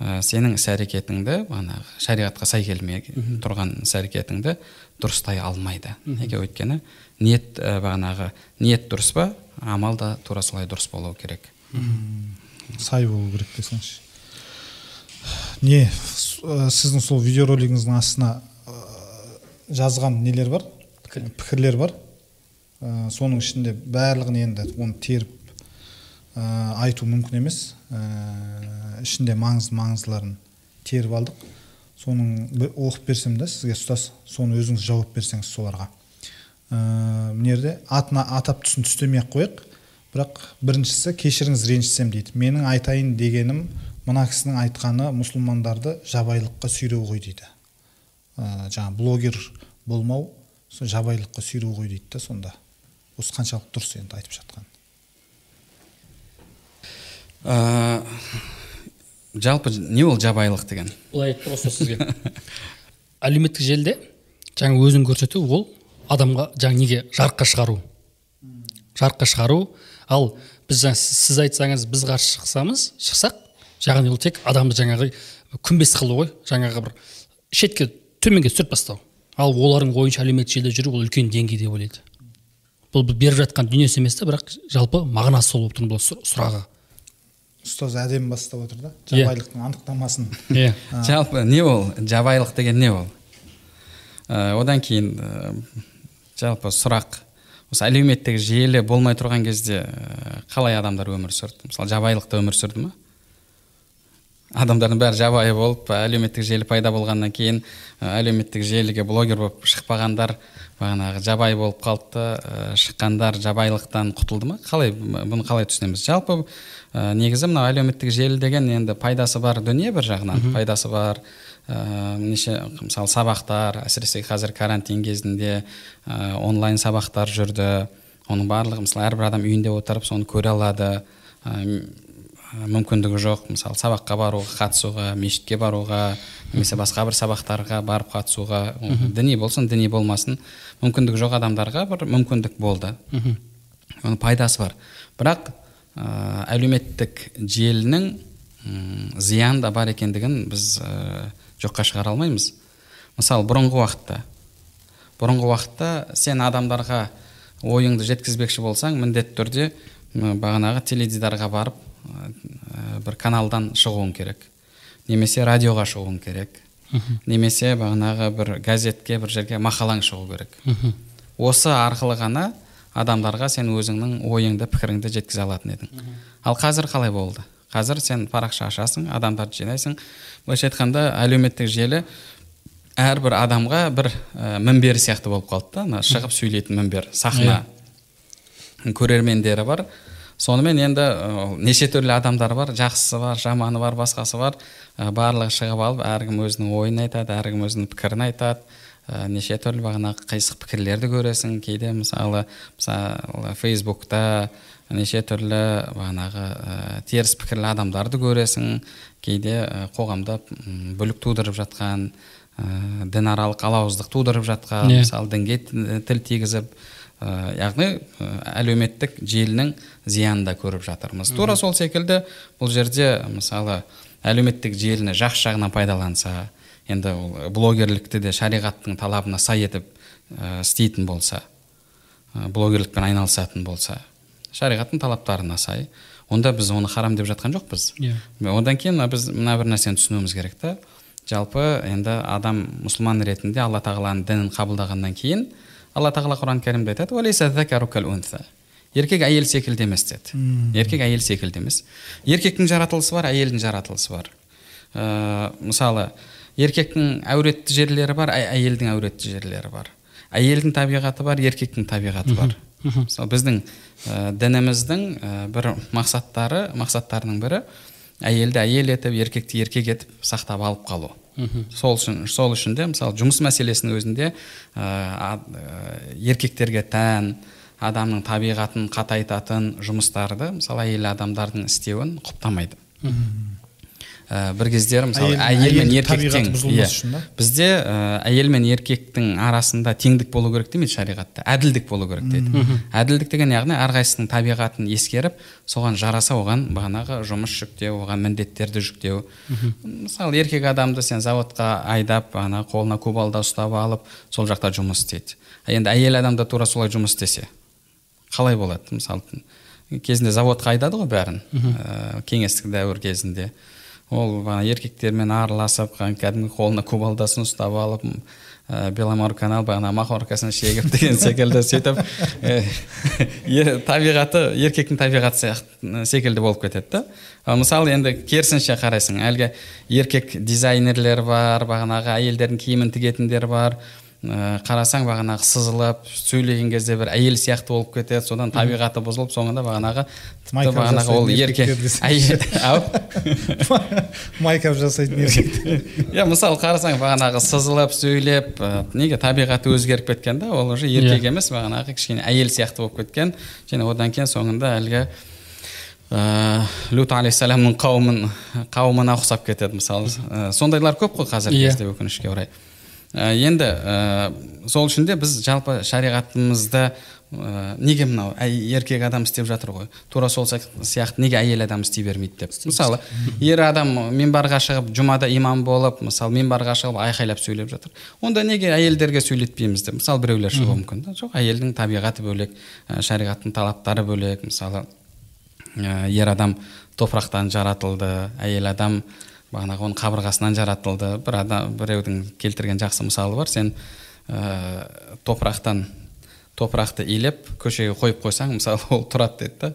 ә, сенің іс әрекетіңді бағанағы шариғатқа сай келмей тұрған іс әрекетіңді дұрыстай алмайды. Неге? Өйткені ниет ә, бағанағы ниет дұрыс па амал да тура солай дұрыс болуы керек. Сай болу керек десеңші не сіздің сол видеоролигіңіздің астына жазған нелер бар? Пікірлер бар. Ә, соның ішінде барлығын енді оны теріп ә, айту мүмкін емес. Ә, ішінде маңызды маңыздыларын теріп алдық. Соның бір оқып берсем да сізге ұстаз соны өзіңіз жауап берсеңіз соларға. Ә, мына жерде атын атап түсін түстемей ақ қояйық. Бірақ біріншісі кешіріңіз ренжітсем дейді. Менің айтайын дегенім мына кісінің айтқаны мұсылмандарды жабайылыққа сүйреу ғой дейді. Ә, жаңа блогер болмау сол жабайылыққа сүйреу ғой дейді да сонда. Осы қаншалық дұрыс енді айтып жатқан. Ә, жалпы не ол жабайылық деген? Былай айтты ғой сізге. [LAUGHS] Әлеуметтік желіде жаңа өзін көрсету ол адамға жаңа неге? Жарыққа шығару. Жарыққа шығару. Ал біз жаңа сіз сіз айтсаңыз біз қарсы шықсамыз шықсақ яғни ол тек адамды жаңағы күмбез қылу ғой жаңағы бір шетке төменге түсіріп тастау. Ал олардың ойынша әлеуметтік желіде жүру ол үлкен деңгей деп ойлайды. Бұл беріп жатқан дүниесі емес та бірақ жалпы мағынасы сол болып тұр бұл сұр- сұрағы. Ұстаз әдемі бастап отыр да Иә. жабайылықтың анықтамасын. Иә. Жалпы не ол? Жабайылық деген не ол? Ә, одан кейін ә, жалпы сұрақ. Осы әлеуметтік желі болмай тұрған кезде ә, қалай адамдар өмір сүрді? Мысалы жабайылықта өмір сүрді ма адамдардың бәрі жабайы болып әлеуметтік желі пайда болғаннан кейін әлеуметтік желіге блогер болып шықпағандар бағанағы жабайы болып қалды ә, шыққандар жабайылықтан құтылды ма? Қалай бұны қалай түсінеміз? Жалпы ә, негізі мынау әлеуметтік желі деген енді пайдасы бар дүние бір жағынан. Пайдасы бар ә, неше мысалы сабақтар әсіресе қазір карантин кезінде ә, онлайн сабақтар жүрді. Оның барлығы мысалы әрбір адам үйінде отырып соны көре алады. Ә, мүмкіндігі жоқ. Мысалы сабаққа баруға қатысуға мешітке баруға немесе басқа бір сабақтарға барып қатысуға діни болсын діни болмасын мүмкіндігі жоқ адамдарға бір мүмкіндік болды. Оның пайдасы бар. Бірақ ә, әлеуметтік желінің зияны да бар екендігін біз ә, жоққа шығара алмаймыз. Мысалы бұрынғы уақытта. Бұрынғы уақытта сен адамдарға ойыңды жеткізбекші болсаң міндетті түрде бағанағы теледидарға барып бір каналдан шығуың керек. Немесе радиоға шығуың керек. Немесе бағанағы бір газетке бір жерге мақалаң шығу керек. Осы арқылы ғана адамдарға сен өзіңнің ойыңды пікіріңді жеткізе алатын едің. Ал қазір қалай болды? Қазір сен парақша ашасың адамдарды жинайсың. Былайша айтқанда әлеуметтік желі әрбір адамға бір ә, мінбер сияқты болып қалды да. Шығып сөйлейтін мінбер сахна көрермендері бар. Сонымен енді ә, неше түрлі адамдар бар. Жақсысы бар жаманы бар басқасы бар. Ә, барлығы шығып алып әркім өзінің ойын айтады әркім өзінің пікірін айтады. Ә, неше түрлі бағанағы қисық пікірлерді көресің. Кейде мысалы мысалы фейсбукта неше түрлі бағанағы ә, теріс пікірлі адамдарды көресің. Кейде ә, қоғамда бүлік тудырып жатқан ә, дінаралық алауыздық тудырып жатқан Иә. мысалы дінге тіл тигізіп ә, яғни ә, әлеуметтік желінің зиянын да көріп жатырмыз. Тура сол секілді бұл жерде мысалы әлеуметтік желіні жақсы жағынан пайдаланса енді ол блогерлікті де шариғаттың талабына сай етіп ә, істейтін болса ә, блогерлікпен айналысатын болса шариғаттың талаптарына сай онда біз оны харам деп жатқан жоқпыз. Иә. одан кейін біз мына бір нәрсені түсінуіміз керек та. Жалпы енді адам мұсылман ретінде алла тағаланың дінін қабылдағаннан кейін алла тағала құран кәрімде айтады еркек әйел секілді емес деді еркек әйел секілді емес еркектің жаратылысы бар әйелдің жаратылысы бар ә, мысалы еркектің әуретті жерлері бар әйелдің әуретті жерлері бар әйелдің табиғаты бар еркектің табиғаты бар мысалы біздің ә, дініміздің ә, бір мақсаттары мақсаттарының бірі әйелді әйел етіп еркекті еркек етіп сақтап алып қалу сол үшін сол үшін де мысалы жұмыс мәселесінің өзінде ә, еркектерге тән адамның табиғатын қатайтатын жұмыстарды мысалы әйел адамдардың істеуін құптамайды. Ә, бір кездері мысалы Әйел- әйел мен еркектің иә, бізде ә, әйел мен еркектің арасында теңдік болу керек демейді шариғатта. Әділдік болу керек дейді. Әділдік деген яғни әрқайсысының табиғатын ескеріп соған жараса оған бағанағы жұмыс жүктеу оған міндеттерді жүктеу. Мысалы еркек адамды сен заводқа айдап ана қолына кубалда ұстап алып сол жақта жұмыс істейді. Енді әйел адам да тура солай жұмыс істесе қалай болады? Мысалы кезінде заводқа айдады ғой бәрін ә, кеңестік дәуір кезінде. Ол бағана еркектермен араласып кәдімгі қолына кубалдасын ұстап алып ә, беломор канал бағана махоркасын шегіп [LAUGHS] деген секілді сөйтіп ә, [LAUGHS] табиғаты еркектің табиғаты сияқты секілді болып кетеді да. Ал мысалы енді керісінше қарайсың әлгі еркек дизайнерлер бар бағанағы әйелдердің киімін тігетіндер бар қарасаң бағанағы сызылып сөйлеген кезде бір әйел сияқты болып кетеді содан табиғаты бұзылып соңында бағанағы тіпті бағанағы ол еркек [LAUGHS] майкап жасайтын еркектер иә [LAUGHS] мысалы қарасаң бағанағы сызылып сөйлеп ә, неге табиғаты өзгеріп кеткен да ол уже еркек Иә. емес бағанағы кішкене әйел сияқты болып кеткен. Және одан кейін соңында әлгі ә, лют алейхисаламның қауымын қауымына ұқсап кетеді мысалы сондайлар көп қой қазіргі Иә. кезде өкінішке орай. Енді ә, сол үшін де біз жалпы шариғатымызда ә, неге мынау еркек адам істеп жатыр ғой? Тура сол сияқты неге әйел адам істей бермейді деп? Мысалы ер адам минбарға шығып жұмада имам болып мысалы минбарға шығып айқайлап сөйлеп жатыр. Онда неге әйелдерге сөйлетпейміз деп? Мысалы біреулер шығуы мүмкін да. Жоқ әйелдің табиғаты бөлек ә, шариғаттың талаптары бөлек. Мысалы ә, ер адам топырақтан жаратылды әйел адам бағанағы оның қабырғасынан жаратылды. бір адам біреудің келтірген жақсы мысалы бар. Сен ә, топырақтан топырақты илеп көшеге қойып қойсаң мысалы ол тұрады деді да.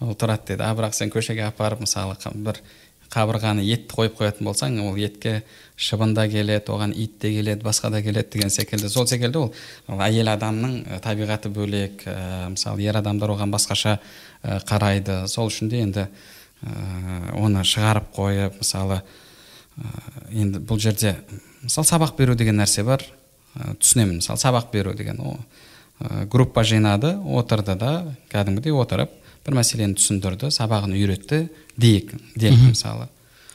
Ол тұрады деді. А бірақ сен көшеге апарып мысалы бір қабырғаны етті қойып қоятын болсаң ол етке шыбын да келеді оған ит те келеді басқа да келеді деген секілді. Сол секілді ол, ол әйел адамның ә, табиғаты бөлек ә, мысалы ер адамдар оған басқаша қарайды. Сол үшін де енді оны шығарып қойып мысалы ә, енді бұл жерде мысалы сабақ беру деген нәрсе бар. Ә, түсінемін. Мысалы сабақ беру деген о ә, группа жинады отырды да кәдімгідей отырып бір мәселені түсіндірді сабағын үйретті дейік делік мысалы.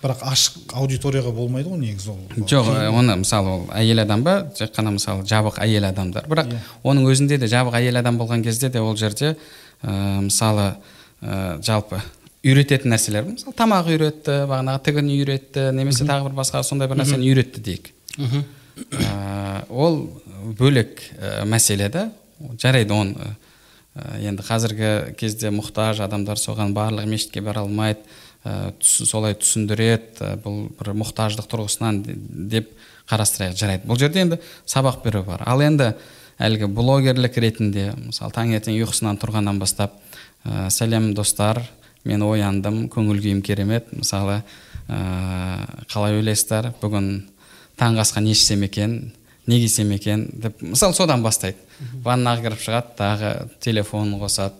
Бірақ ашық аудиторияға болмайды ғой негізі ол. Жоқ оны мысалы ол әйел адам ба тек қана мысалы жабық әйел адамдар. Бірақ Иә. оның өзінде де жабық әйел адам болған кезде де ол жерде ә, мысалы ә, жалпы үйрететін нәрселер. Мысалы тамақ үйретті бағанағы тігін үйретті немесе тағы бір басқа сондай бір нәрсені үйретті дейік. Ә, ол бөлек ә, мәселе да жарайды оны. Ә, енді қазіргі кезде мұқтаж адамдар соған барлығы мешітке бара алмайды ә, түс- солай түсіндіреді ә, бұл бір мұқтаждық тұрғысынан де- деп қарастырайық. Жарайды. Бұл жерде енді сабақ беру бар. Ал енді әлгі блогерлік ретінде мысалы таңертең ұйқысынан тұрғаннан бастап ә, сәлем достар мен ояндым көңіл күйім керемет. Мысалы ә, қалай ойлайсыздар бүгін таңғы асқа не ішсем екен не кисем екен деп мысалы содан бастайды. Ваннаға кіріп шығады тағы телефонын қосады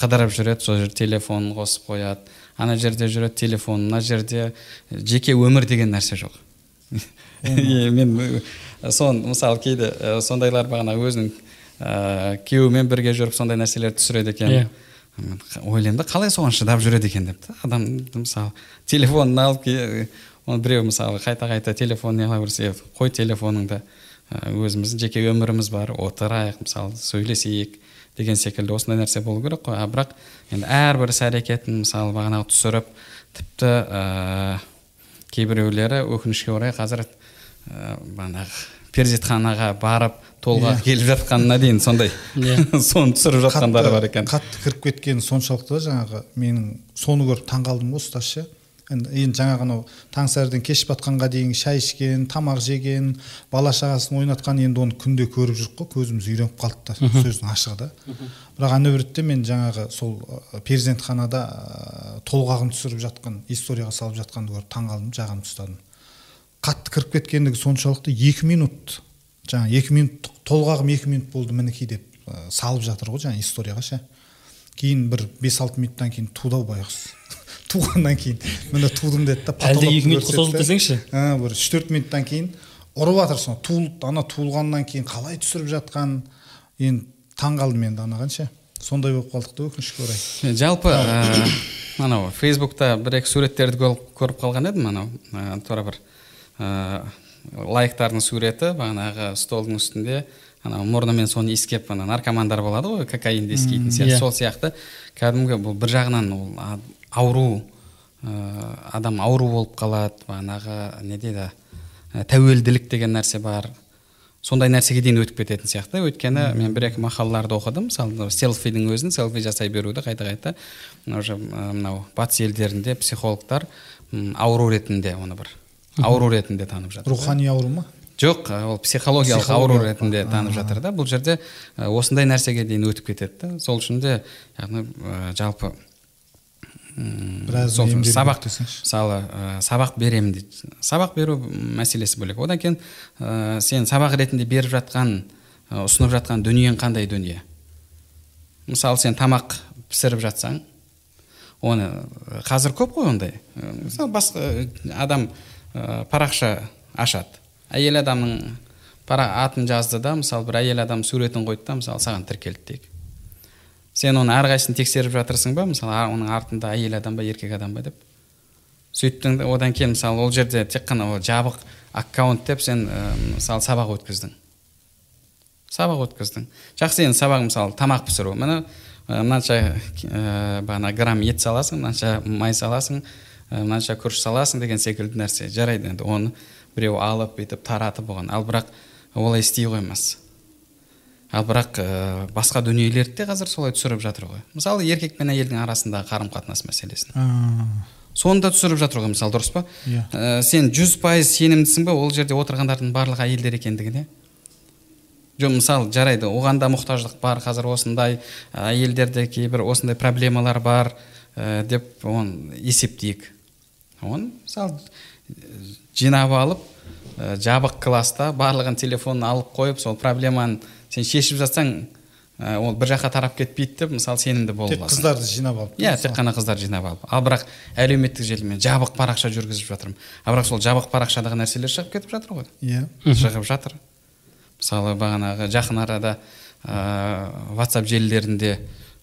қыдырып жүреді сол жерде телефонын қосып қояды. Ана жерде жүреді телефон мына жерде жеке өмір деген нәрсе жоқ. [LAUGHS] Мен сон мысалы кейде сондайлар бағана өзінің ә, күйеуімен бірге жүріп сондай нәрселерді түсіреді екен. Иә. Ойлаймын да қалай соған шыдап жүреді екен деп та адам мысалы телефонын алып оны біреу мысалы қайта қайта телефон неғыла берсе қой телефоныңды өзіміздің жеке өміріміз бар отырайық мысалы сөйлесейік деген секілді осындай нәрсе болу керек қой. А бірақ енді әрбір іс әрекетін мысалы бағанағы түсіріп тіпті ә, кейбіреулері өкінішке орай қазір ә, бағанағы перзентханаға барып толғақ келіп жатқанына дейін сондай. [LAUGHS] Соны түсіріп жатқандары бар екен. қатты кіріп кеткені соншалықты жаңағы менің соны көріп таңқалдым ғой ұстаз ше енді жаңағы анау таң сәріден кеш батқанға дейін шай ішкен тамақ жеген бала шағасын ойнатқан енді оны күнде көріп жүрік қой көзіміз үйреніп қалды да сөздің ашығы да. Бірақ ана ретте мен жаңағы сол перзентханада толғағын түсіріп жатқан историяға салып жатқанды көріп таңқалдым жағамды ұстадым. Қатты кіріп кеткендігі соншалықты екі минут. Жаңа екі минут толғағым екі минут болды мінекей деп салып жатыр ғой жаңа историяға ше. Кейін бір бес алты минуттан кейін туды ау байғұс. [LAUGHS] Туғаннан кейін міне тудым деді да әлде екі минутқа созылды десеңші? Бір үш төрт минуттан кейін ұрып жатыр сол туылып ана туылғаннан кейін қалай түсіріп жатқан? Енді таңқалдым енді анаған ше. Сондай болып қалдық та өкінішке орай. Жалпы [COUGHS] анау фейсбукта бір екі суреттерді көріп қалған едім анау тура бір. Ә, лайктардың суреті бағанағы столдың үстінде анау мұрнымен соны иіскеп ана наркомандар болады ғой кокаинді иіскейтін сияқты yeah. Иә. сол сияқты кәдімгі бұл бір жағынан ол ауру ә, адам ауру болып қалады бағанағы не дейді тәуелділік деген нәрсе бар сондай нәрсеге дейін өтіп кететін сияқты өйткені мен бір екі мақалаларды оқыдым мысалы селфидің өзін селфи жасай беруді қайта қайта уже мынау батыс елдерінде психологтар ауру ретінде оны бір ауру ретінде танып жатыр рухани ауру ма? Жоқ ол психологиялық ауру ретінде танып жатыр да. Бұл жерде осындай нәрсеге дейін өтіп кетеді да. Сол үшін де яғни жалпы біраз сабақ мысалы сабақ беремін дейді сабақ беру мәселесі бөлек. Одан кейін ә, сен сабақ ретінде беріп жатқан ұсынып жатқан дүниең қандай дүние? Мысалы сен тамақ пісіріп жатсаң оны қазір көп қой ондай. Мысалы басқа адам ә, парақша ашады. Әйел адамның пара атын жазды да мысалы бір әйел адам суретін қойды да мысалы саған тіркелді дейік. Сен оны әрқайсысын тексеріп жатырсың ба? Мысалы оның артында әйел адам ба еркек адам ба деп. Сөйттің одан кейін мысалы ол жерде тек қана ол жабық аккаунт деп сен ә, мысалы сабақ өткіздің. Сабақ өткіздің. Жақсы енді сабақ мысалы тамақ пісіру. Міне мынанша ә, бағана грамм ет саласың мынанша май саласың. Мынанша күріш саласың деген секілді нәрсе жарайды енді. Оны біреу алып бүйтіп таратып оған. Ал бірақ олай істей қоймас ал бірақ ә, басқа дүниелерді де қазір солай түсіріп жатыр ғой. Мысалы еркек пен әйелдің арасындағы қарым қатынас мәселесін соны да түсіріп жатыр ғой мысалы дұрыс па? Иә. Ә, сен жүз пайыз сенімдісің ба ол жерде отырғандардың барлығы әйелдер екендігіне? Жоқ мысалы жарайды оған да мұқтаждық бар қазір осындай әйелдерде кейбір осындай проблемалар бар ә, деп оны есептейік. Оны мысалы жинап алып ә, жабық класста барлығын телефонын алып қойып сол проблеманы сен шешіп жатсаң ә, ол бір жаққа тарап кетпейді деп мысалы сенімді бола тек қыздарды жинап алып иә тек қана қыздарды жинап алып. Ал бірақ әлеуметтік желі мен жабық парақша жүргізіп жатырмын. Ал бірақ сол жабық парақшадағы нәрселер шығып кетіп жатыр ғой. Иә. Шығып жатыр. Мысалы бағанағы жақын арада ә, ватсап желілерінде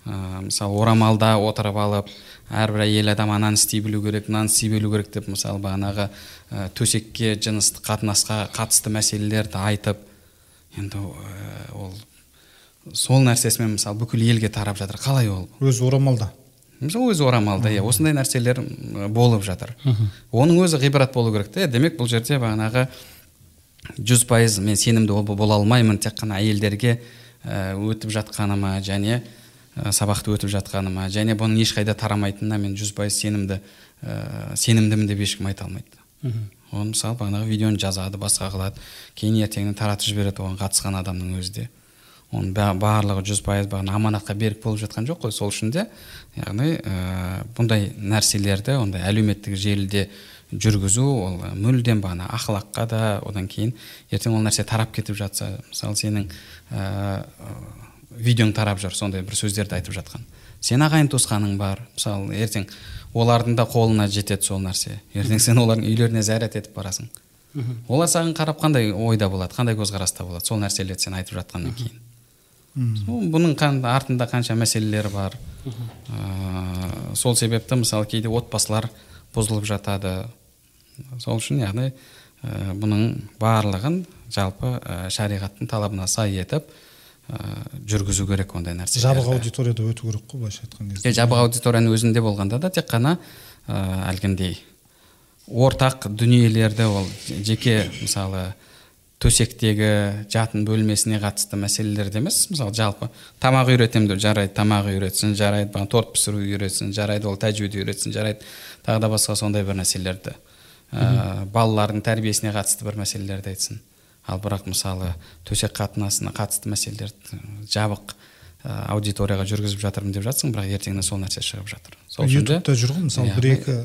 ә, мысалы орамалда отырып алып әрбір әйел адам ананы істей білу керек мынаны істей білу керек деп мысалы бағанағы ә, төсекке жыныстық қатынасқа қатысты мәселелерді айтып енді ә, ол сол нәрсесімен мысалы бүкіл елге тарап жатыр. Қалай ол? Өзі орамалда. Өзі орамалда иә осындай нәрселер болып жатыр. Оның өзі ғибрат болу керек та демек бұл жерде бағанағы жүз пайыз мен сенімді бола алмаймын тек қана әйелдерге өтіп жатқаныма және сабақты өтіп жатқаныма. Және бұның ешқайда тарамайтынына мен жүз пайыз сенімді ә, сенімдімін деп ешкім айта алмайды. Оны мысалы бағанағы видеоны жазады басқа қылады. Кейін ертеңіне таратып жібереді оған қатысқан адамның өзі де. Оның барлығы жүз пайыз бағана аманатқа берік болып жатқан жоқ қой сол үшін де. Яғни ә, бұндай нәрселерді ондай әлеуметтік желіде жүргізу ол мүлдем бағана ақылаққа да одан кейін ертең ол нәрсе тарап кетіп жатса мысалы сенің ә, видеоң тарап жүр сондай бір сөздерді айтып жатқан. Сен ағайын туысқаның бар мысалы ертең олардың да қолына жетеді сол нәрсе. Ертең сен олардың үйлеріне зәрет етіп барасың. Олар саған қарап қандай ойда болады қандай көзқараста болады сол нәрселерді сен айтып жатқаннан кейін? Бұның артында қанша мәселелер бар. Ә, сол себепті мысалы кейде отбасылар бұзылып жатады. Сол үшін яғни ә, бұның барлығын жалпы ә, шариғаттың талабына сай етіп ә, жүргізу керек ондай нәрсе жабық аудиторияда өту керек қой былайша айтқан кезде. Жабық аудиторияның өзінде болғанда да тек қана ә, әлгіндей ортақ дүниелерді ол жеке мысалы төсектегі жатын бөлмесіне қатысты мәселелерде емес. Мысалы жалпы тамақ үйретемін деп жарайды тамақ үйретсін жарайды маған торт пісіру үйретсін жарайды ол тәжвид үйретсін жарайды. Тағы да басқа сондай бір нәрселерді ә, балалардың тәрбиесіне қатысты бір мәселелерді айтсын. Ал бірақ мысалы төсек қатынасына қатысты мәселелерді жабық аудиторияға жүргізіп жатырмын деп жатсың бірақ ертеңіне сол нәрсе шығып жатыр. Сол ютубта жүр ғой мысалы бір екі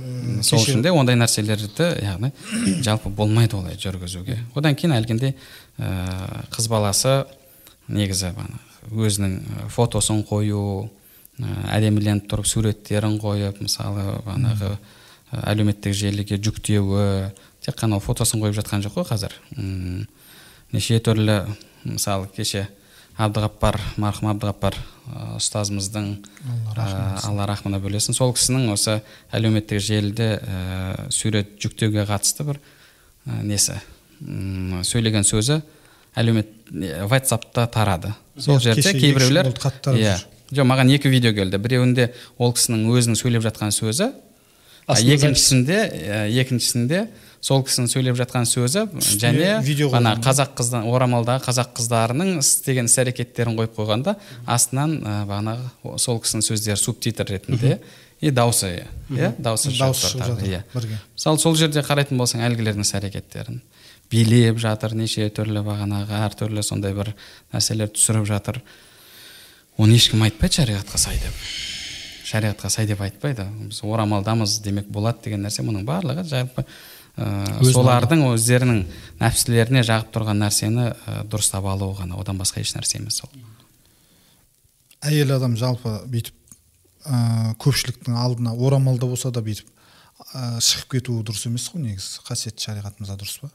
сол үшін де ондай нәрселерді яғни жалпы болмайды олай жүргізуге. Одан кейін әлгіндей ә, қыз баласы негізі өзінің фотосын қою әдеміленіп тұрып суреттерін қойып мысалы бағанағы әлеуметтік желіге жүктеуі тек қана ол фотосын қойып жатқан жоқ қой қазір. Неше түрлі мысалы кеше әбдіғаппар марқұм әбдіғаппар ұстазымыздың Алла рахмына бөлесін. Сол кісінің осы әлеуметтік желіде ә, сурет жүктеуге қатысты бір ә, несі м, сөйлеген сөзі әлеумет ватсапта тарады. Сол жерде кейбіреулер иә. жоқ маған екі видео келді. Біреуінде ол кісінің өзінің сөйлеп жатқан сөзі екіншісінде екіншісінде сол кісінің сөйлеп жатқан сөзі және видео ана қазақ қыздан орамалдағы қазақ қыздарының істеген іс әрекеттерін қойып қойғанда астынан ә, бағанағы сол кісінің сөздері субтитр ретінде и дауысы иә дауысы дауысы шығып иә. Бірге. Мысалы сол жерде қарайтын болсаң әлгілердің іс әрекеттерін. Билеп жатыр неше түрлі бағанағы әртүрлі сондай бір нәрселер түсіріп жатыр. Оны ешкім айтпайды шариғатқа сай деп. Шариғатқа сай деп айтпайды. Біз орамалдамыз демек болады деген нәрсе мұның барлығы жалпы ә, Өз солардың өздерінің нәпсілеріне жағып тұрған нәрсені ә, дұрыстап алу ғана. Одан басқа еш нәрсе емес ол. Әйел адам жалпы бүйтіп ә, көпшіліктің алдына орамалда болса да бүйтіп ә, шығып кетуі дұрыс емес қой негізі. Қасиетті шариғатымызда дұрыс па?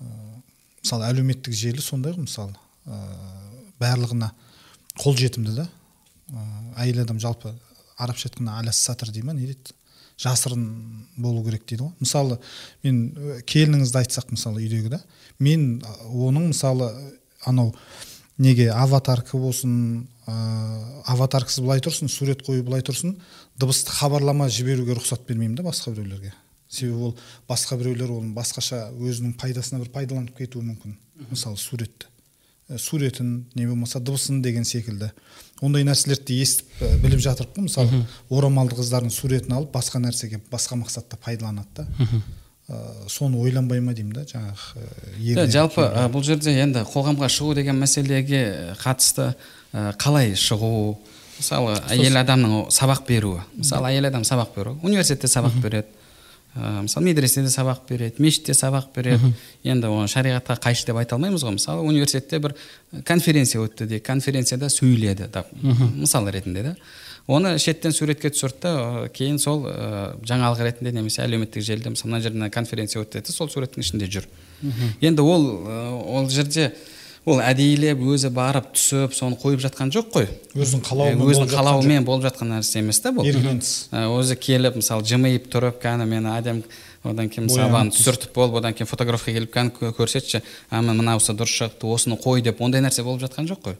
Ә, мысалы әлеуметтік желі сондай ғой мысалы. Ә, барлығына қолжетімді да. Ә, әйел адам жалпы арабша айтқанда аля сатыр дей ма не дейді? Жасырын болу керек дейді ғой. Мысалы мен келініңізді айтсақ мысалы үйдегі да мен оның мысалы анау неге аватарка болсын ә, аватаркасы былай тұрсын сурет қою былай тұрсын дыбысты хабарлама жіберуге рұқсат бермеймін да басқа біреулерге. Себебі ол басқа біреулер оны басқаша өзінің пайдасына бір пайдаланып кетуі мүмкін мысалы суретті. Суретін не болмаса дыбысын деген секілді. Ондай нәрселерді естіп ә, біліп жатырмық қой мысалы орамалды қыздардың суретін алып басқа нәрсеге басқа мақсатта пайдаланады да. Ә, соны ойланбай ма деймін да? Жаңағы жалпы ә, бұл жерде енді қоғамға шығу деген мәселеге қатысты ә, қалай шығу? Мысалы әйел адамның сабақ беруі. Мысалы әйел адам сабақ беру. Университетте сабақ береді. Ә, мысалы медреседе сабақ береді мешітте сабақ береді. Енді оны шариғатқа қайшы деп айта алмаймыз ғой. Мысалы университетте бір конференция өтті де конференцияда сөйледі да, мысал ретінде да. Оны шеттен суретке түсірді ә, кейін сол ә, жаңалық ретінде немесе әлеуметтік желіде мысалы мына жерде конференция өтті деді сол суреттің ішінде жүр. Енді ол ол жерде ол әдейілеп өзі барып түсіп соны қойып жатқан жоқ қой. Өзінің қалауымен өзінің қалауымен болып жатқан нәрсе емес та бұл. Өзі келіп мысалы жымиып тұрып кәні мені әдемі одан кейін мысалы маған түсіртіп болып одан кейін фотографқа келіп кәні кө- көрсетші. А міне мынауысы дұрыс шығыпты осыны қой деп ондай нәрсе болып жатқан жоқ қой.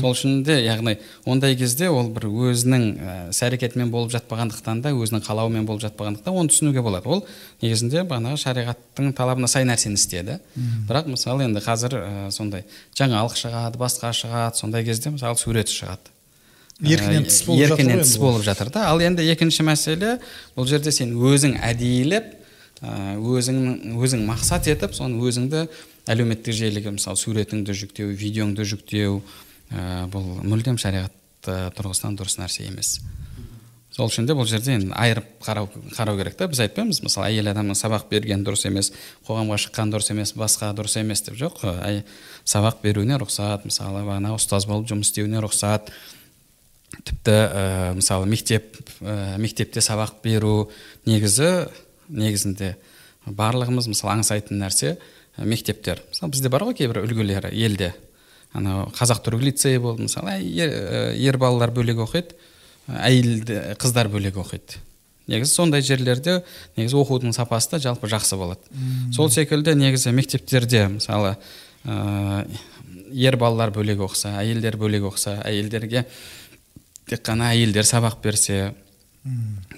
Сол үшін де яғни ондай кезде ол бір өзінің ә, іс әрекетімен болып жатпағандықтан да өзінің қалауымен болып жатпағандықтан оны түсінуге болады. Ол негізінде бағанағы шариғаттың талабына сай нәрсені істеді. Бірақ мысалы енді қазір ә, сондай жаңалық шығады басқа шығады сондай кезде мысалы суреті шығады. Еркінен тыс болып еркінен тыс болып жатыр да. Ал енді екінші мәселе бұл жерде сен өзің әдейілеп ә, өзің өзің мақсат етіп соны өзіңді әлеуметтік желіге мысалы суретіңді жүктеу видеоңды жүктеу ә, бұл мүлдем шариғат ә, тұрғысынан дұрыс нәрсе емес. Сол үшін де бұл жерде енді айырып қарау, қарау керек та. Біз айтпаймыз мысалы әйел адамның сабақ берген дұрыс емес қоғамға шыққан дұрыс емес басқа дұрыс емес деп жоқ. Әй, сабақ беруіне рұқсат мысалы бағана ұстаз болып жұмыс істеуіне рұқсат. Тіпті ә, мысалы мектеп ә, мектепте сабақ беру негізі негізінде барлығымыз мысалы аңсайтын нәрсе мектептер. Мысалы бізде бар ғой кейбір үлгілері елде. Анау қазақ түрік лицейі болды мысалы ер, ә, ер балалар бөлек оқиды әйел қыздар бөлек оқиды. Негізі сондай жерлерде негізі оқудың сапасы да жалпы жақсы болады. Сол секілді негізі мектептерде мысалы ә, ер балалар бөлек оқыса әйелдер бөлек оқыса әйелдерге тек қана әйелдер сабақ берсе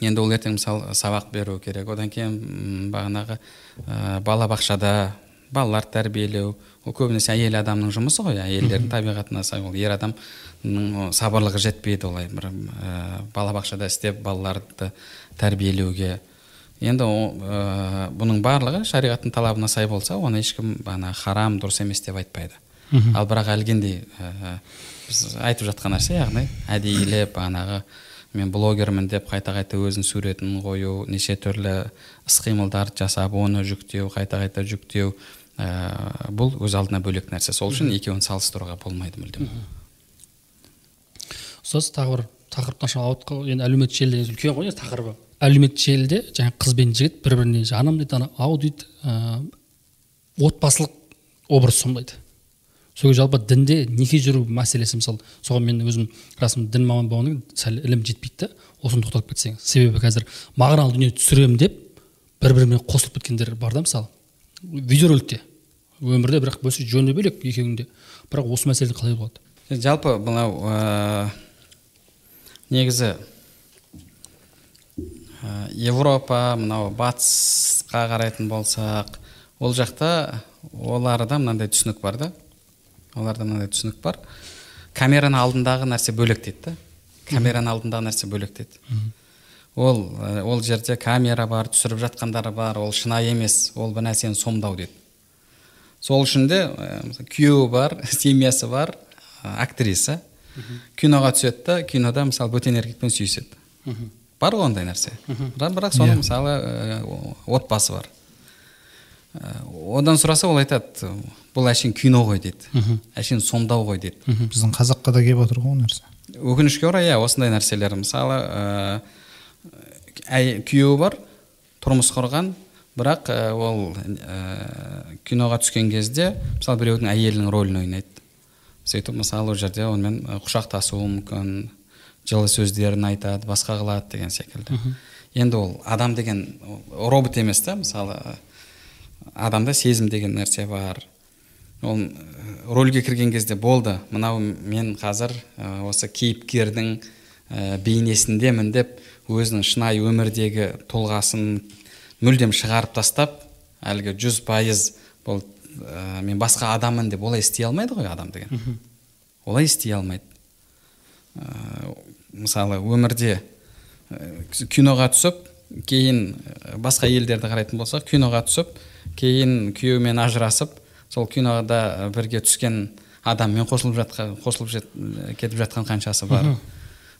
енді ол ертең мысалы сабақ беру керек. Одан кейін бағанағы ә, балабақшада балалар тәрбиелеу ол көбінесе әйел адамның жұмысы ғой әйелдердің табиғатына сай ол. Ер адамның сабырлығы жетпейді олай. Бір ә, балабақшада істеп балаларды тәрбиелеуге. Енді ә, бұның барлығы шариғаттың талабына сай болса оны ешкім бағана харам дұрыс емес деп айтпайды. Ал бірақ әлгіндей ә, біз айтып жатқан нәрсе яғни әдейілеп бағанағы мен блогермін деп қайта қайта өзінің суретін қою неше түрлі іс қимылдарды жасап оны жүктеу қайта қайта жүктеу ә, бұл өз алдына бөлек нәрсе. Сол үшін екеуін салыстыруға болмайды мүлдем. Ұстаз тағы бір тақырыптан шығып енді әлеуметтік желі деген үлкен ғой тақырыбы? Әлеуметтік желіде жаңағы қыз бен жігіт бір біріне жаным дейді ана ау дейді ә, отбасылық образ сомдайды. Сол жалпы дінде неке жүру мәселесі мысалы соған мен өзім расында дін маман болғаннан кейін сәл ілім жетпейді да осыны тоқталып кетсең себебі қазір мағыналы дүние түсіремін деп бір бірімен қосылып кеткендер бар да мысалы. Видеороликте өмірде бірақ бөлсе жөні бөлек екеуінің де бірақ осы мәселе қалай болады? Жалпы мынау ә, негізі ә, европа мынау батысқа қарайтын болсақ ол жақта оларда мынандай түсінік бар да? Оларда мынандай түсінік бар. Камераның алдындағы нәрсе бөлек дейді да? Камераның алдындағы нәрсе бөлек дейді. Ол ол жерде камера бар түсіріп жатқандары бар ол шынайы емес ол бір нәрсені сомдау дейді сол үшін де күйеуі бар [LAUGHS] семьясы бар актриса. Киноға түседі да кинода мысалы бөтен еркекпен сүйіседі. Бар ғой ондай нәрсе. Бірақ соның иә. мысалы отбасы бар. Одан сұраса ол айтады бұл әшейін кино ғой дейді әшейін сомдау ғой дейді біздің қазаққа да келіп отыр ғой ол нәрсе. Өкінішке орай иә осындай нәрселер. Мысалы ә, күйеуі бар тұрмыс құрған. Бірақ ә, ол ә, киноға түскен кезде мысалы біреудің әйелінің рөлін ойнайды. Сөйтіп мысалы ол жерде онымен құшақтасуы мүмкін жылы сөздерін айтады басқа қылады деген секілді. Енді ол адам деген робот емес та мысалы адамда сезім деген нәрсе бар. Ол рөлге кірген кезде болды мынау мен қазір осы кейіпкердің бейнесіндемін деп өзінің шынайы өмірдегі тұлғасын мүлдем шығарып тастап әлгі жүз пайыз бұл ә, мен басқа адаммын деп олай істей алмайды ғой адам деген. Олай істей алмайды. Ә, мысалы өмірде ә, киноға түсіп кейін басқа елдерді қарайтын болсақ киноға түсіп кейін күйеуімен ажырасып сол кинода бірге түскен адаммен қосылып жатқан қосылып жет, кетіп жатқан қаншасы бар.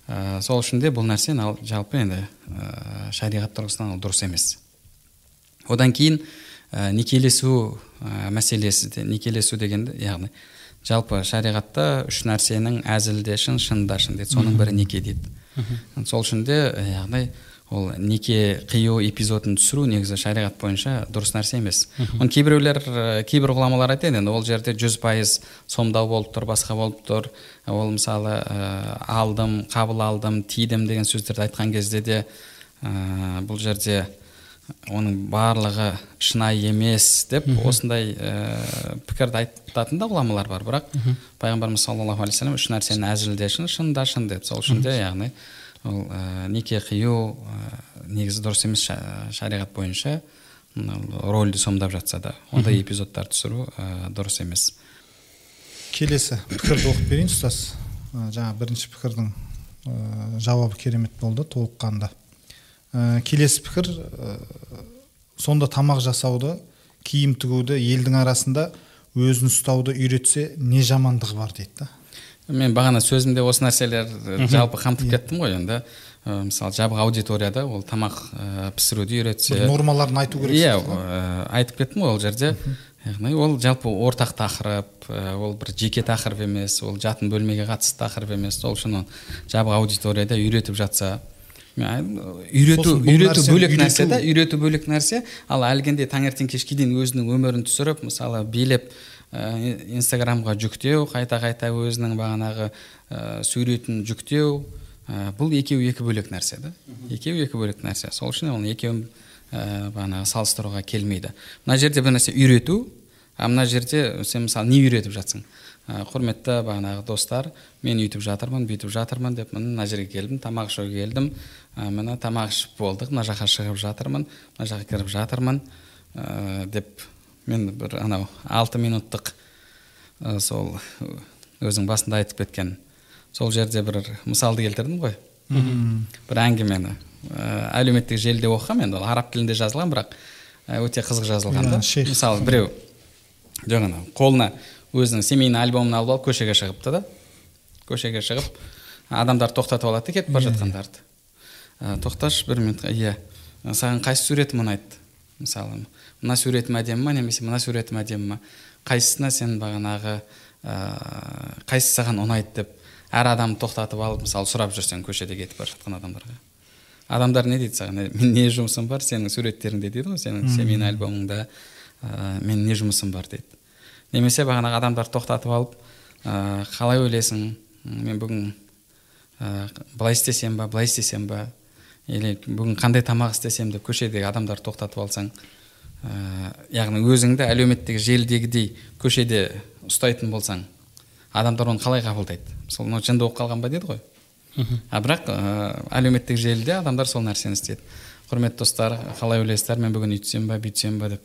Ә, сол үшін де бұл нәрсе ал жалпы енді ә, шариғат тұрғысынан ол дұрыс емес. Одан кейін ә, некелесу ә, мәселесі де некелесу дегенде яғни жалпы шариғатта үш нәрсенің әзілі де шын шын да шын дейді. Соның бірі неке дейді. Сол үшін де яғни ол неке қию эпизодын түсіру негізі шариғат бойынша дұрыс нәрсе емес. Оны кейбіреулер кейбір ғұламалар айтады енді ол жерде жүз пайыз сомдау болып тұр басқа болып тұр. Ол мысалы ә, алдым қабыл алдым тидім деген сөздерді айтқан кезде де ә, бұл жерде оның барлығы шынайы емес деп осындай ә, пікірді айтатын да ғұламалар бар. Бірақ пайғамбарымыз саллаллаху алейхи вассалам үш нәрсенің әзілі де шын шын да шын деді сол үшін де яғни ол ә, неке қию ә, негізі дұрыс емес шариғат бойынша рольді сомдап жатса да ондай эпизодтар түсіру ә, дұрыс емес. Келесі пікірді оқып берейін ұстаз. Ә, жаңа бірінші пікірдің ә, жауабы керемет болды толыққанды. Ә, келесі пікір ә, сонда тамақ жасауды киім тігуді елдің арасында өзін ұстауды үйретсе не жамандығы бар дейді да. Мен бағана сөзімде осы нәрселер жалпы қамтып кеттім ғой енді. Ә, мысалы жабық аудиторияда ол тамақ ә, пісіруді үйретсе нормаларын айту керек иә айтып кеттім ғой ол жерде. Яғни ол жалпы ортақ тақырып ол бір жеке тақырып емес ол жатын бөлмеге қатысты тақырып емес сол үшін ол жабық аудиторияда үйретіп жатса. Үйрету үйрету бөлек нәрсе да үйрету бөлек нәрсе. Ал әлгінде таңертең кешке дейін өзінің өмірін түсіріп мысалы билеп инстаграмға жүктеу қайта қайта өзінің бағанағы ә, суретін жүктеу. Ә, бұл екеуі екі бөлек нәрсе да. Екеуі екі бөлек нәрсе. Сол үшін ол екеуін ә, бағанағы салыстыруға келмейді. Мына жерде бір нәрсе үйрету. А мына жерде сен мысалы не үйретіп жатсың? Құрметті бағанағы достар мен үйтіп жатырмын бүйтіп жатырмын деп міне мына жерге келдім тамақ ішуге келдім. Міне тамақ ішіп болдық мына жаққа шығып жатырмын мына жаққа кіріп жатырмын ә, деп мен бір анау алты минуттық ә, сол өзің басында айтып кеткен сол жерде бір мысалды келтірдім ғой. Бір әңгімені ә, әлеуметтік желіде оқығанмын енді ол араб тілінде жазылған бірақ өте қызық жазылған да. Шейх. мысалы біреу жоқ анау қолына өзінің семейный альбомын алып алып көшеге шығыпты да. Көшеге шығып адамдар тоқтатып алады да кетіп бара жатқандарды. Ә, тоқташы бір минутқа иә саған қайсы суретім ұнайды мысалы мына суретім әдемі ма немесе мына суретім әдемі ма? Қайсысына сен бағанағы ә, қайсысы саған ұнайды деп әр адамды тоқтатып алып мысалы сұрап жүрсең көшеде кетіп бара жатқан адамдарға? Адамдар не дейді саған? Мен не жұмысым бар сенің суреттеріңде дейді ғой сенің семейный альбомыңда ә, мен не жұмысым бар дейді. Немесе бағанағы адамдар тоқтатып алып ә, қалай ойлайсың? Мен бүгін ә, былай істесем ба былай істесем ба? Или бүгін қандай тамақ істесем деп көшедегі адамдар тоқтатып алсаң? Ә, яғни өзіңді әлеуметтік желідегідей көшеде ұстайтын болсаң адамдар оны қалай қабылдайды? Сол мынау жынды болып қалған ба деді ғой? А бірақ ә, әлеуметтік желіде адамдар сол нәрсені істейді. Құрметті достар қалай ойлайсыздар? Мен бүгін үйтсем ба бүйтсем ба деп.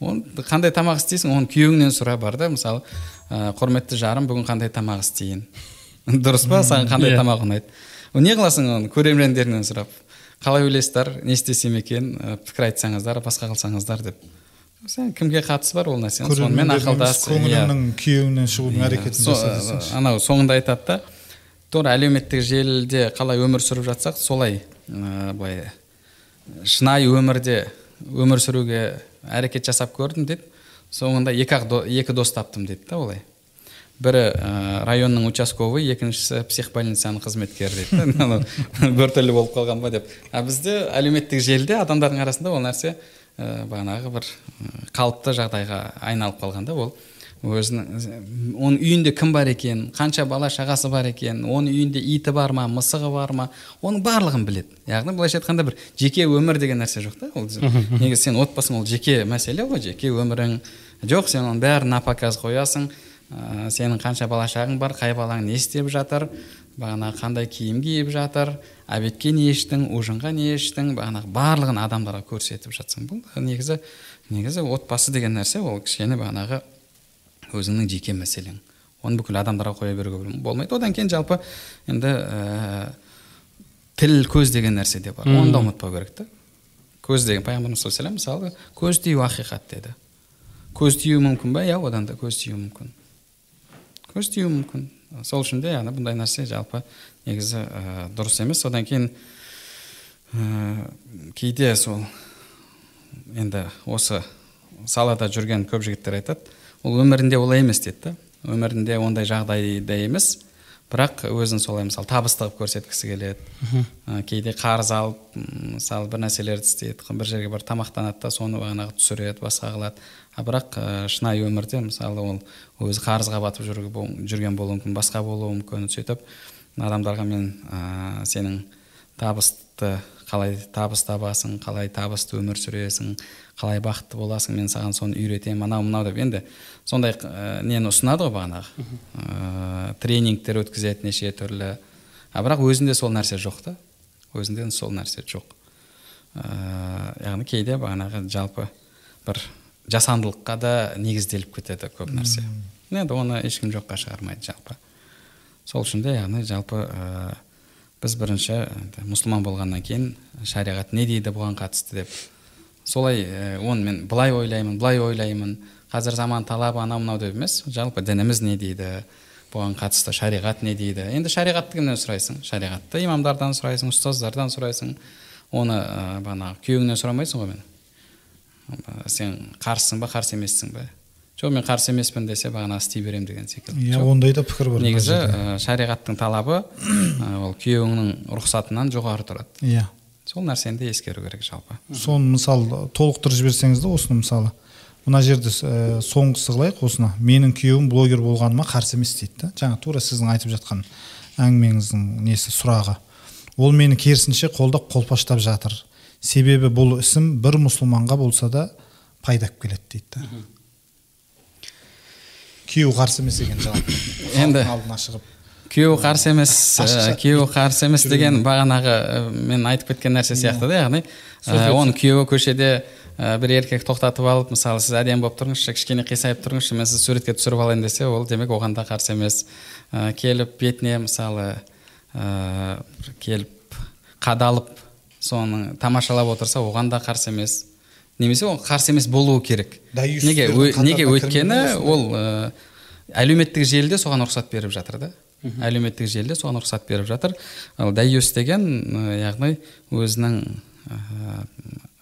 Оны қандай тамақ істейсің? Оны күйеуіңнен сұра бар да мысалы. Ә, құрметті жарым бүгін қандай тамақ істейін? [LAUGHS] Дұрыс па? Саған қандай иә. тамақ ұнайды? Не қыласың оны? Көрермендеріңнен сұрап. Қалай ойлайсыздар не істесем екен пікір айтсаңыздар басқа қылсаңыздар деп. Кімге қатысы бар ол нәрсенің сонымен ақылдас иә. көңіліңнің күйеуіңнен шығудың Иә, әрекетін жаса анау соңында айтады да тура әлеуметтік желіде қалай өмір сүріп жатсақ солай ә, былай шынайы өмірде өмір сүруге әрекет жасап көрдім дейді соңында екі ақ до- екі дос таптым дейді да олай. Бірі ә, районның участковый екіншісі психбольницаның қызметкері дейді [LAUGHS] біртүрлі болып қалған ба деп. А бізде әлеуметтік желіде адамдардың арасында ол нәрсе ә, бағанағы бір қалыпты жағдайға айналып қалған да ол. Өзінің оның үйінде кім бар екен қанша бала шағасы бар екен оның үйінде иті бар ма мысығы бар ма оның барлығын біледі. Яғни былайша айтқанда бір жеке өмір деген нәрсе жоқ та ол негізі сен отбасың ол жеке мәселе ғой жеке өмірің жоқ сен оның бәрін на показ қоясың. Ә, сенің қанша бала шағың бар қай балаң не істеп жатыр бағанағы қандай киім киіп жатыр обедке не іштің ужинға не іштің бағанағы барлығын адамдарға көрсетіп жатсың бұл негізі негізі отбасы деген нәрсе ол кішкене бағанағы өзіңнің жеке мәселең. Оны бүкіл адамдарға қоя беруге болмайды. Одан кейін жалпы енді ә, тіл көз деген нәрсе де бар. Оны да ұмытпау керек та. Көз деген пайғамбарымыз саллаллаху алейхи мысалы көз тию ақиқат деді көз тию мүмкін ба иә одан да көз тию мүмкін. Көз тию мүмкін. Сол үшін де яғни бұндай нәрсе жалпы негізі ә, дұрыс емес. Одан кейін ә, кейде сол енді осы салада жүрген көп жігіттер айтады ол өмірінде олай емес дейді да. Өмірінде ондай жағдайда емес бірақ өзін солай мысалы табысты қылып көрсеткісі келеді ә, кейде қарыз алып мысалы бір нәрселерді істейді бір жерге барып тамақтанады да соны бағанағы түсіреді басқа қылады. А бірақ ә, шынайы өмірде мысалы ол өзі қарызға батып жүрген болуы мүмкін басқа болуы мүмкін сөйтіп адамдарға мен ә, сенің табысты қалай табыс табасың қалай табысты өмір сүресің қалай бақытты боласың мен саған соны үйретемін анау мынау деп. Енді сондай ә, нені ұсынады ғой бағанағы? Ә, тренингтер өткізеді неше түрлі. А бірақ өзінде сол нәрсе жоқ та. Өзінде сол нәрсе жоқ. Ә, яғни кейде бағанағы жалпы бір жасандылыққа да негізделіп кетеді көп нәрсе. Енді оны ешкім жоққа шығармайды жалпы. Сол үшін де яғни жалпы ә, біз бірінші енді мұсылман болғаннан кейін шариғат не дейді бұған қатысты деп. Солай ә, оны мен былай ойлаймын былай ойлаймын. Қазір заман талабы анау мынау деп емес жалпы дініміз не дейді бұған қатысты шариғат не дейді. Енді шариғатты кімнен сұрайсың? Шариғатты имамдардан сұрайсың ұстаздардан сұрайсың. Оны ә, бағанағы күйеуіңнен сұрамайсың ғой мен? Ә, сен қарсысың ба қарсы емессің ба? Жоқ мен қарсы емеспін десе бағанағы істей беремін деген секілді. Иә ондай да пікір бар негізі ә, шариғаттың талабы ә, ол күйеуіңнің рұқсатынан жоғары тұрады. Иә. Сол нәрсені де ескеру керек жалпы. Соны мысалы толықтырып жіберсеңіз да осыны мысалы мына жерде ә, соңғысы қылайық осыны. Менің күйеуім блогер болғаныма қарсы емес дейді да. Жаңа тура сіздің айтып жатқан әңгімеңіздің несі сұрағы. Ол мені керісінше қолдап қолпаштап жатыр. Себебі бұл ісім бір мұсылманға болса да пайда алып келеді дейді да. Күйеуі қарсы емес екен жалпы Енді- алдына шығып. күйеуі қарсы емес күйеуі қарсы емес деген бағанағы мен айтып кеткен нәрсе сияқты да яғни оның күйеуі көшеде бір еркек тоқтатып алып мысалы сіз әдемі болып тұрыңызшы кішкене қисайып тұрыңызшы мен сізді суретке түсіріп алайын десе ол демек оған да қарсы емес. Келіп бетіне мысалы келіп қадалып соны тамашалап отырса оған да қарсы емес. Немесе ол қарсы емес болуы керек. Неге неге өйткені ол ә, әлеуметтік желіде соған рұқсат беріп жатыр да. Әлеуметтік желіде соған рұқсат беріп жатыр. Ал даюс деген ә, яғни өзінің ә,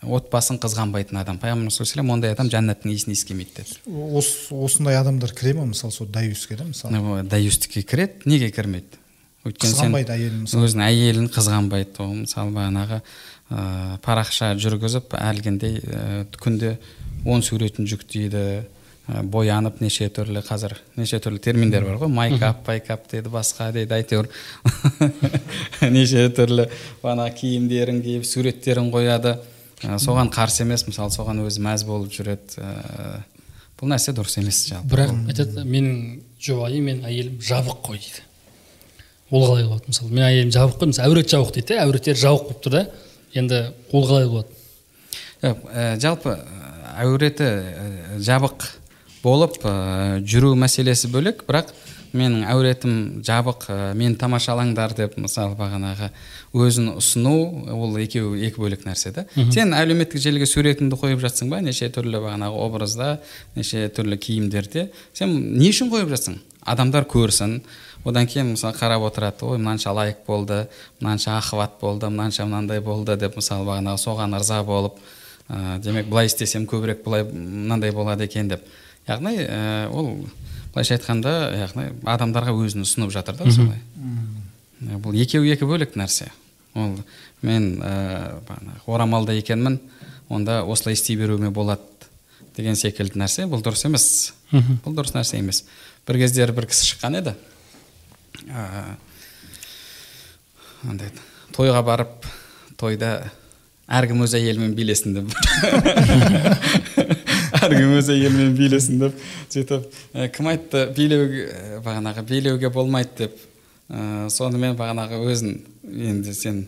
отбасын қызғанбайтын адам. Пайғамбарымыз саллаллаху алейхи ондай адам жәннаттың иісін иіскемейді деді. Ос, осындай адамдар кіре ма мысалы сол даюске да мысалы? Даюстікке кіреді неге кірмейді? Өйткені сен қызғанбайды әйелін мысалы. өзінің әйелін қызғанбайды ол мысалы бағанағы ә, парақша жүргізіп әлгіндей ә, күнде он суретін жүктейді ә, боянып неше түрлі қазір неше түрлі терминдер бар ғой. Майкап пайкап дейді басқа дейді әйтеуір. [LAUGHS] Неше түрлі бағанағы киімдерін киіп суреттерін қояды. Ә, соған қарсы емес мысалы соған өзі мәз болып жүреді ә, бұл нәрсе дұрыс емес жалпы. Бірақ айтады менің жұбайым мен әйелім жабық қой дейді. Ол қалай болады мысалы. Менің әйелім жабық қой мысалы әуреті жабық дейді да әуреттері жабық болып тұр да. Енді ол қалай болады Жоқ, ә, жалпы ә, әуреті ә, жабық болып ә, жүру мәселесі бөлек бірақ менің әуретім жабық ә, мені тамашалаңдар деп мысалы бағанағы өзін ұсыну ол екеуі екі бөлек нәрсе да. Сен әлеуметтік желіге суретіңді қойып жатсың ба неше түрлі бағанағы образда неше түрлі киімдерде сен не үшін қойып жатсың? Адамдар көрсін одан кейін мысалы қарап отырады ой мынанша лайк болды мынанша охват болды мынанша мынандай болды деп мысалы бағанағы соған ырза болып ә, демек былай істесем көбірек былай мынандай болады екен деп. Яғни ә, ол былайша айтқанда яғни адамдарға өзін ұсынып жатыр да солай бұл екеуі екі бөлек нәрсе. Ол мен ә, орамалда екенмін онда осылай істей беруіме болады деген секілді нәрсе бұл дұрыс емес. Бұл дұрыс нәрсе емес. бір кездері бір кісі шыққан еді. Андай тойға барып тойда әркім өз әйелімен билесін деп әркім өз әйелімен билесін деп сөйтіп «Ә, кім айтты билеуге ә, бағанағы билеуге болмайды деп ә, сонымен бағанағы өзін енді сен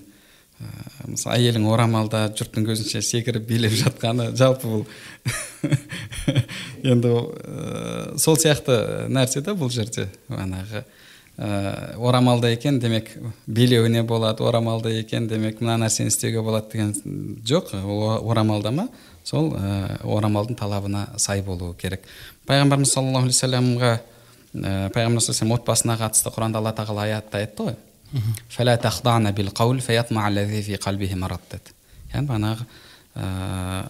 ә, мысалы әйелің орамалда жұрттың көзінше секіріп билеп жатқаны жалпы бұл енді ә, сол сияқты нәрсе да бұл жерде бағанағы ә, орамалда екен демек билеуіне болады орамалда екен демек мына нәрсені істеуге болады деген жоқ ол орамалда ма? Сол ә, орамалдың талабына сай болуы керек. Пайғамбарымыз саллаллаху алейхи вассаламға ә, пайғамбарымыз саллаллаху отбасына қатысты құранда алла тағала аятта айтты ғой. «Фәлә тахдана бил қаул фаятма аллази фи қалбихи марад» деді яғни бағанағы ә,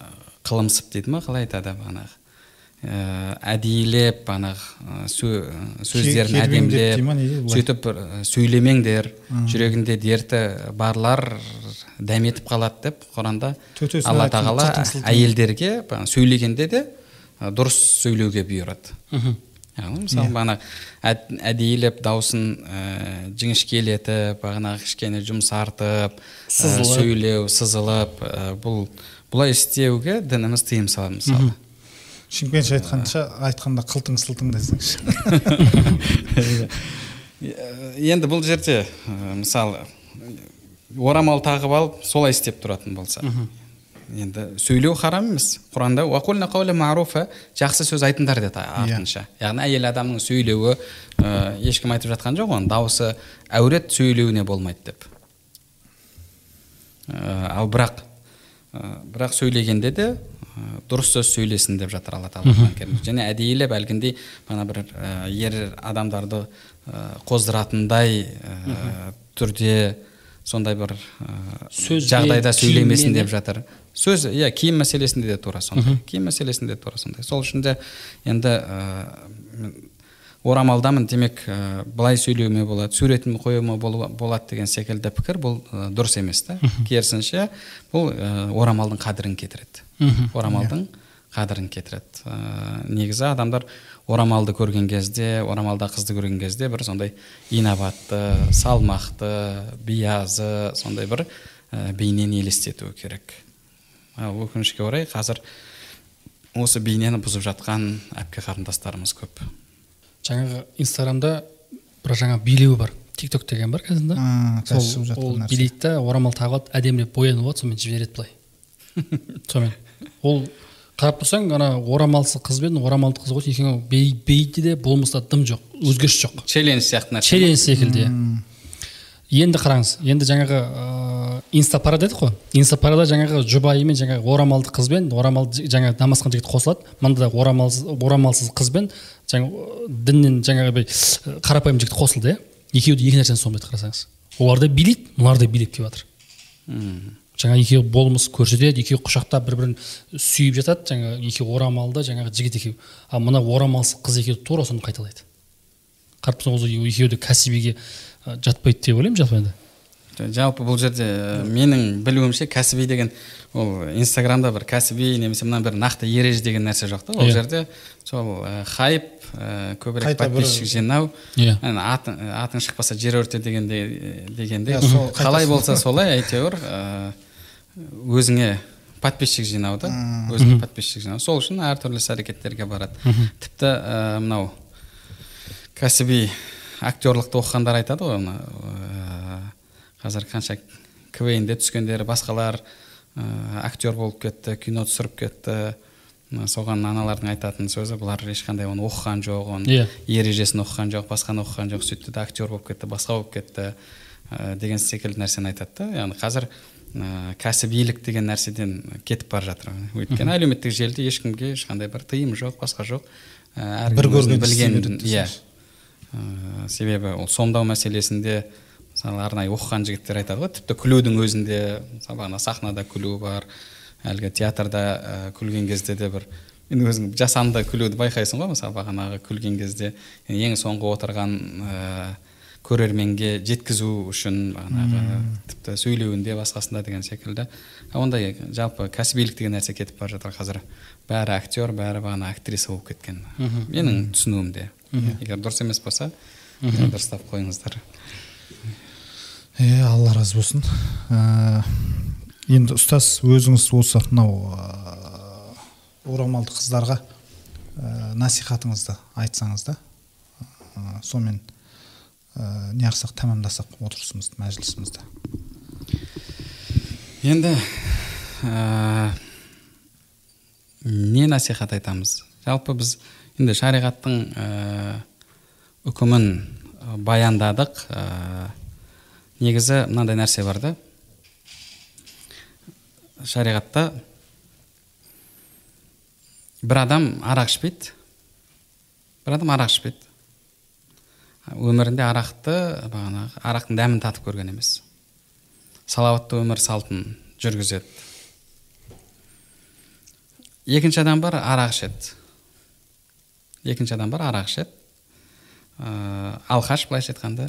қылымсып дейді ма? Қалай айтады бағанағы? Әдейілеп бағанағы ә, сө- сөздерін әдемілеп сөйтіп бір, сөйлемеңдер жүрегінде дерті барлар дәметіп қалады деп құранда алла тағала әйелдерге бағана сөйлегенде де ә, дұрыс сөйлеуге бұйырады. Яғни мысалы бағана әд- әдейілеп дауысын ә, жіңішкелетіп бағанағы кішкене жұмсартып ә, сөйлеу сызылып ә, бұл бұлай істеуге дініміз тыйым салады мысалы. Шымкентше айтқанша айтқанда қылтың сылтың десеңші енді бұл жерде ә, мысалы орамал тағып алып солай істеп тұратын болса. Енді сөйлеу харам емес. Құранда «Уақулна қауля маруфа» жақсы сөз айтыңдар деді артынша. Яғни әйел адамның сөйлеуі ә, ешкім айтып жатқан жоқ оның дауысы әурет сөйлеуіне болмайды деп. Ә, ал бірақ ә, бірақ сөйлегенде де дұрыс сөз сөйлесін деп жатыр алла тағала Құран кәрімде. және әдейілеп әлгіндей ана бір ә, ер адамдарды ә, қоздыратындай ә, түрде сондай бір ә, Сөзбен, жағдайда сөйлемесін деп жатыр. Сөз иә киім мәселесінде де тура сондай. Киім мәселесінде де тура сондай. Сол үшін де енді орамалдамын. Демек ә, былай сөйлеуіме болады суретімді қоюыма бол- болады деген секілді пікір бұл ә, дұрыс емес та керісінше бұл ә, орамалдың қадірін кетіреді. Орамалдың қадірін кетіреді. Ә, негізі адамдар орамалды көрген кезде орамалда қызды көрген кезде бір сондай инабатты салмақты биязы сондай бір ә, бейнені елестетуі керек. Ал өкінішке орай қазір осы бейнені бұзып жатқан әпке қарындастарымыз көп. Жаңағы инстаграмда бір жаңа билеу бар. Тикток деген бар сол жатқан ол нәрсе. билейді да орамал тағып алады әдемілеп боянып алады сонымен жібереді былай. [LAUGHS] Сонымен. Ол қарап тұрсаң ана орамалсыз қыз бен орамалды қыз қойса екеуі бей- бейді де болмыста дым жоқ өзгеріс жоқ. Челлендж сияқты нәрсе. Челлендж секілді. Иә енді қараңыз енді жаңағы ыыы инстапара дедік қой? Инстапарада жаңағы жұбайы мен жаңағы орамалды қыз бен орамалды жаңағы намазхан жігіт қосылады. Мында да орамалсыз орамалсыз қыз бен жаңа діннен жаңағы бір қарапайым жігіт қосылды иә? Екеуі де екі нәрсені ұстанбайды қарасаңыз. Олар да билейді мыналар да билеп келіп жатыр. Мм. Жаңа екеуі болмыс көрсетеді екеуі құшақтап бір бірін сүйіп жатады жаңағы екеуі орамалды жаңағы жігіт екеуі. Ал мына орамалсыз қыз екеуі тура соны қайталайды. Қарап тұрсаңыз ол екеуі де кәсібиге жатпайды деп ойлаймын жалпы енді. Жалпы бұл жерде менің білуімше кәсіби деген ол инстаграмда бір кәсіби немесе мына бір нақты ереже деген нәрсе жоқ та ол Иә. жерде. Сол ә, хайп ә, көбірек подписчик жинау. Иә. Атың, атың шықпаса жер өрте дегенде дегенде. Иә, сол қалай болса солай әйтеуір ә, өзіңе подписчик жинау да. Өзіңе подписчик жинау. Сол үшін әртүрлі іс әрекеттерге барады тіпті ә, мынау кәсіби актерлықты оқығандар айтады ғой мына ә, қазір қанша квн де түскендері басқалар актер болып кетті кино түсіріп кетті. Соған аналардың айтатын сөзі бұлар ешқандай оны оқыған жоқ оның Иә. ережесін оқыған жоқ басқаны оқыған жоқ. Сөйтті де актер болып кетті басқа болып кетті. Ә, деген секілді нәрсені айтады да. Яғни қазір ә, кәсібилік деген нәрседен кетіп бара жатыр. Өйткені әлеуметтік желіде ешкімге ешқандай бір тыйым жоқ басқа жоқ. Ә, әркім істей білген иә. Себебі ол сомдау мәселесінде мысалы арнайы оқыған жігіттер айтады ғой тіпті күлудің өзінде мысалы бағана сахнада күлу бар әлгі театрда ә, күлген кезде де бір енді өзің жасанды күлуді байқайсың ғой мысалы бағанағы күлген кезде ең соңғы отырған ә, көрерменге жеткізу үшін бағанағы тіпті сөйлеуінде басқасында деген секілді. Ондай жалпы кәсібилік деген нәрсе кетіп бара жатыр қазір. Бәрі актер бәрі бағана актриса болып кеткен. Менің түсінуімде. Егер дұрыс емес болса дұрыстап қойыңыздар. Иә алла разы болсын. Ә, енді ұстаз өзіңіз осы мынау ә, орамалды қыздарға ә, насихатыңызды айтсаңыз да сонымен ә, не тәмамдасақ отырысымызды мәжілісімізді. Енді ә, не насихат айтамыз? Жалпы біз енді шариғаттың ә, үкімін баяндадық негізі мынандай нәрсе бар да. Шариғатта бір адам арақ ішпейді. Бір адам арақ ішпейді. Өмірінде арақты бағанағы арақтың дәмін татып көрген емес. Салауатты өмір салтын жүргізеді. Екінші адам бар арақ ішеді. Екінші адам бар арақ ішеді. Ә, алқаш былайша айтқанда.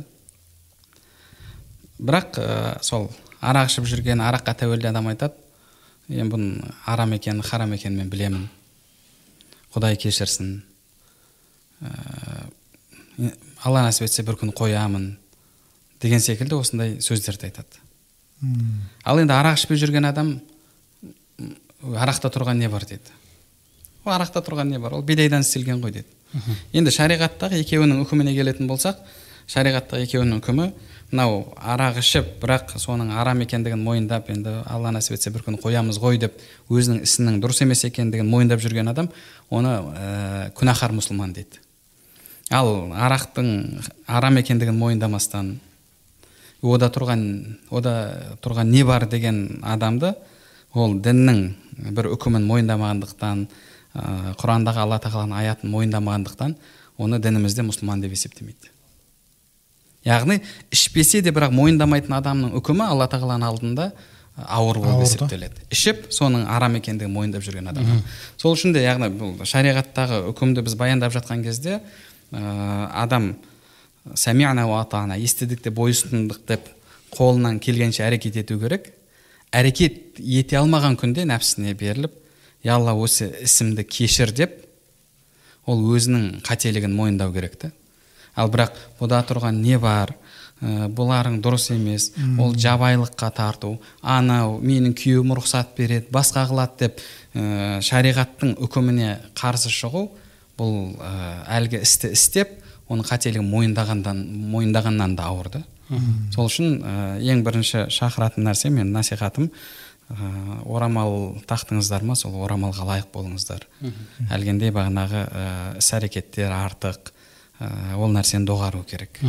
Бірақ ә, сол арақ ішіп жүрген араққа тәуелді адам айтады енді бұның арам екенін харам екенін мен білемін. Құдай кешірсін. Ә, алла нәсіп етсе бір күн қоямын деген секілді осындай сөздерді айтады. Ал енді арақ ішпей жүрген адам арақта тұрған не бар дейді? Ол арақта тұрған не бар? Ол бидайдан істелген ғой дейді. Енді шариғаттағы екеуінің үкіміне келетін болсақ шариғаттағы екеуінің үкімі мынау арақ ішіп бірақ соның арам екендігін мойындап енді алла нәсіп етсе бір күн қоямыз ғой деп өзінің ісінің дұрыс емес екендігін мойындап жүрген адам оны ә, күнәһар мұсылман дейді. Ал арақтың арам екендігін мойындамастан ода тұрған ода тұрған не бар деген адамды ол діннің бір үкімін мойындамағандықтан ә, құрандағы алла тағаланың аятын мойындамағандықтан оны дінімізде мұсылман деп есептемейді. Яғни ішпесе де бірақ мойындамайтын адамның үкімі алла тағаланың алдында ауыр болып есептеледі. Ішіп соның арам екендігін мойындап жүрген адам. Сол үшін де яғни бұл шариғаттағы үкімді біз баяндап жатқан кезде ә, адам сәмиана уа атана естідік деп бойұсындық деп қолынан келгенше әрекет ету керек. Әрекет ете алмаған күнде нәпсісіне беріліп я алла осы ісімді кешір деп ол өзінің қателігін мойындау керек та ал бірақ бұда тұрған не бар? Ә, бұларың дұрыс емес. Ол жабайылыққа тарту. Анау менің күйеуім рұқсат береді басқа қылады деп ә, шариғаттың үкіміне қарсы шығу бұл ә, әлгі істі істеп оның қателігін мойындағандан мойындағаннан да ауыр да сол үшін ә, ең бірінші шақыратын нәрсе мен насихатым ә, орамал тақтыңыздар ма? Сол орамалға лайық болыңыздар. Әлгіндей бағанағы ә, іс әрекеттер артық. Ол нәрсені доғару керек.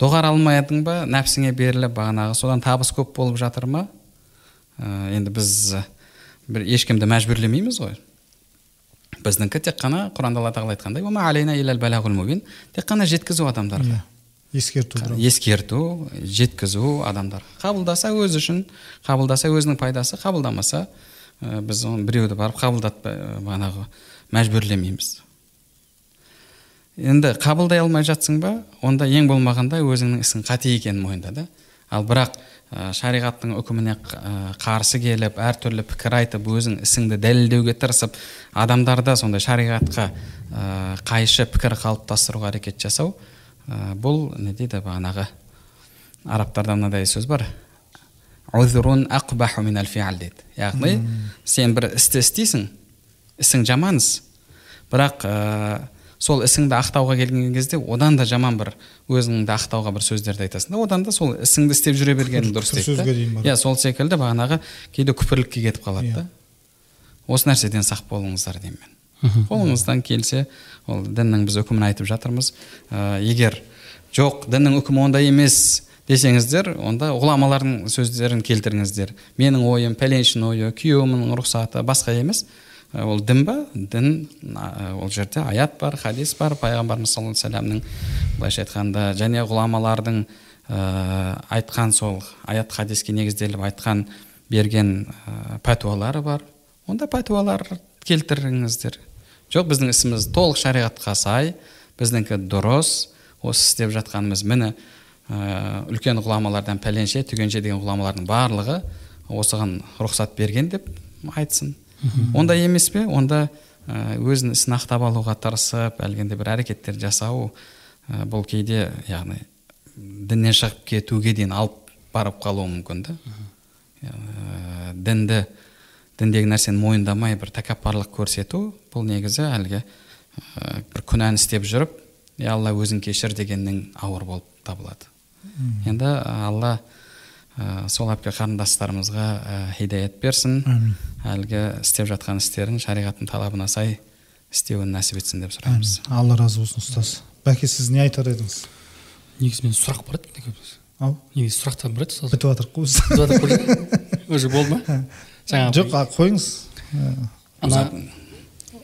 Доғара алмадың ба нәпсіңе беріліп бағанағы содан табыс көп болып жатыр ма? Ә, енді біз бір ешкімді мәжбүрлемейміз ғой. Біздікі тек қана құранда алла тағала айтқандай тек қана жеткізу адамдарға ескерту ескерту жеткізу адамдар. Қабылдаса өзі үшін қабылдаса өзінің пайдасы қабылдамаса ә, біз оны біреуді барып қабылдатпай бағанағы мәжбүрлемейміз. Енді қабылдай алмай жатсың ба онда ең болмағанда өзіңнің ісің қате екенін мойында да. Ал бірақ ә, шариғаттың үкіміне қарсы келіп әртүрлі пікір айтып өзің ісіңді дәлелдеуге тырысып адамдарда сондай шариғатқа ә, қайшы пікір қалыптастыруға әрекет жасау ә, бұл не дейді бағанағы арабтарда мынадай сөз бар. Дейді. Яғни сен бір істі істейсің ісің жаман іс бірақ ә, сол ісіңді ақтауға келген кезде одан да жаман бір өзіңді ақтауға бір сөздерді айтасың да одан да сол ісіңді істеп жүре бергенің дұрыс дейді иә сол секілді бағанағы кейде күпірлікке кетіп қалады да. Осы нәрседен сақ болыңыздар деймін мен. Қолыңыздан келсе ол діннің біз үкімін айтып жатырмыз. Ә, егер жоқ діннің үкімі ондай емес десеңіздер онда ғұламалардың сөздерін келтіріңіздер. Менің ойым пәленшінің ойы күйеуімнің рұқсаты басқа емес. Ол дін ба? Дін ол жерде аят бар хадис бар. Пайғамбарымыз саллаллаху алейхи вассаламның былайша айтқанда және ғұламалардың ә, айтқан сол аят хадиске негізделіп айтқан берген ә, пәтуалары бар. Онда пәтуалар келтіріңіздер. Жоқ біздің ісіміз толық шариғатқа сай біздікі дұрыс. Осы істеп жатқанымыз міне ә, үлкен ғұламалардан пәленше түгенше деген ғұламалардың барлығы осыған рұқсат берген деп айтсын. Онда емес пе? Онда ә, өзінің ісін ақтап алуға тырысып әлгіндей бір әрекеттер жасау ә, бұл кейде яғни діннен шығып кетуге дейін алып барып қалуы мүмкін да. Ә, дінді діндегі нәрсені мойындамай бір тәкаппарлық көрсету бұл негізі әлгі ә, бір күнәні істеп жүріп я алла өзің кешір дегеннің ауыр болып табылады. Енді алла ә, сол әпке қарындастарымызға ә, хидаят берсін. Әлгі істеп жатқан істерін шариғаттың талабына сай істеуін нәсіп етсін деп сұраймыз. Алла разы болсын ұстаз. Бәке сіз не айтар едіңіз? Негізі менде сұрақ бар еді ау негізі сұрақтар бар еді ұстаз? Бітіп жатырық қой [LAUGHS] уже болды ма? Жаңағы жоқ қойыңыз. Ана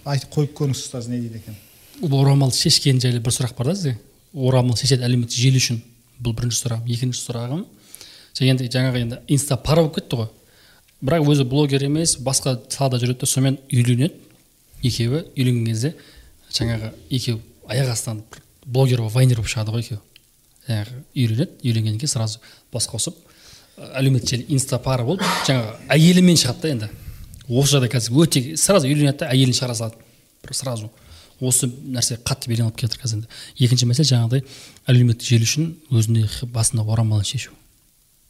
айтып қойып көріңіз ұстаз не дейді екен орамал шешкен жайлы бір сұрақ бар да сізде. Орамал шешеді әлеуметтік желі үшін. Бұл бірінші сұрағым екінші сұрағым. Енді жаңағы енді инста пара болып кетті ғой. Бірақ өзі блогер емес басқа салада жүреді да сонымен үйленеді. Екеуі үйленген кезде жаңағы екеуі аяқ астынан блогер болып вайнер болып шығады ғой екеуі. Жаңағы үйленеді үйленгеннен кейін сразу бас қосып әлеуметтік желі инстапара болып жаңағы әйелімен шығады да енді. Осы жағдай қазір өте сразу үйленеді да әйелін шығара салады. Бір сразу осы нәрсе қатты белең алып келе жатыр қазір енді. Екінші мәселе жаңағыдай әлеуметтік желі үшін өзіне басында орамалын шешу.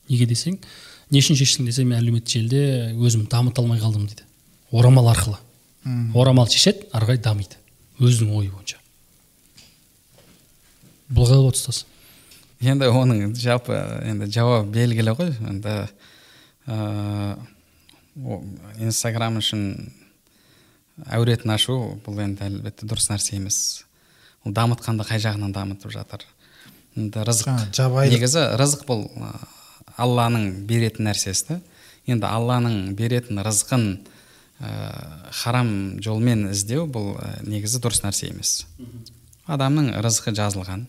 Неге десең не үшін шештің десе мен әлеуметтік желіде өзімді дамыта алмай қалдым дейді. Орамал арқылы. Орамал шешеді ары қарай дамиды. Өзінің ойы бойынша. Бұл қалай болады ұстаз? Енді оның жалпы енді жауап белгілі ғой. Енді ә, инстаграм үшін әуретін ашу бұл енді әлбетте дұрыс нәрсе емес. Ол дамытқанда қай жағынан дамытып жатыр? Енді рызық. жабайы негізі рызық бұл алланың беретін нәрсесі да енді алланың беретін рызқын ә, харам жолмен іздеу бұл негізі дұрыс нәрсе емес. Адамның рызқы жазылған.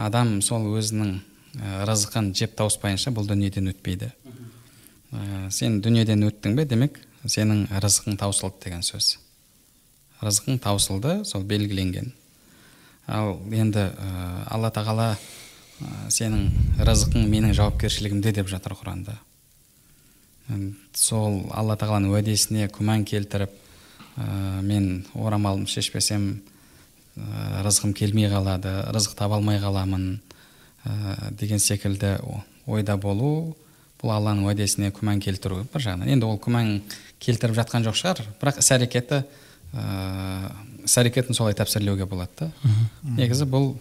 Адам сол өзінің рызқын жеп тауыспайынша бұл дүниеден өтпейді. Ә, сен дүниеден өттің бе демек сенің рызқың таусылды деген сөз. Рызқың таусылды сол белгіленген. Ал енді ә, алла тағала ә, сенің рызқың менің жауапкершілігімде деп жатыр құранда. Сол алла тағаланың уәдесіне күмән келтіріп ә, мен орамалымды шешпесем ә, рызқым келмей қалады рызық таба алмай қаламын ә, деген секілді ойда болу бұл алланың уәдесіне күмән келтіру бір жағынан. Енді ол күмән келтіріп жатқан жоқ шығар бірақ іс әрекеті ә, іс әрекетін солай тәпсірлеуге болады да. Негізі бұл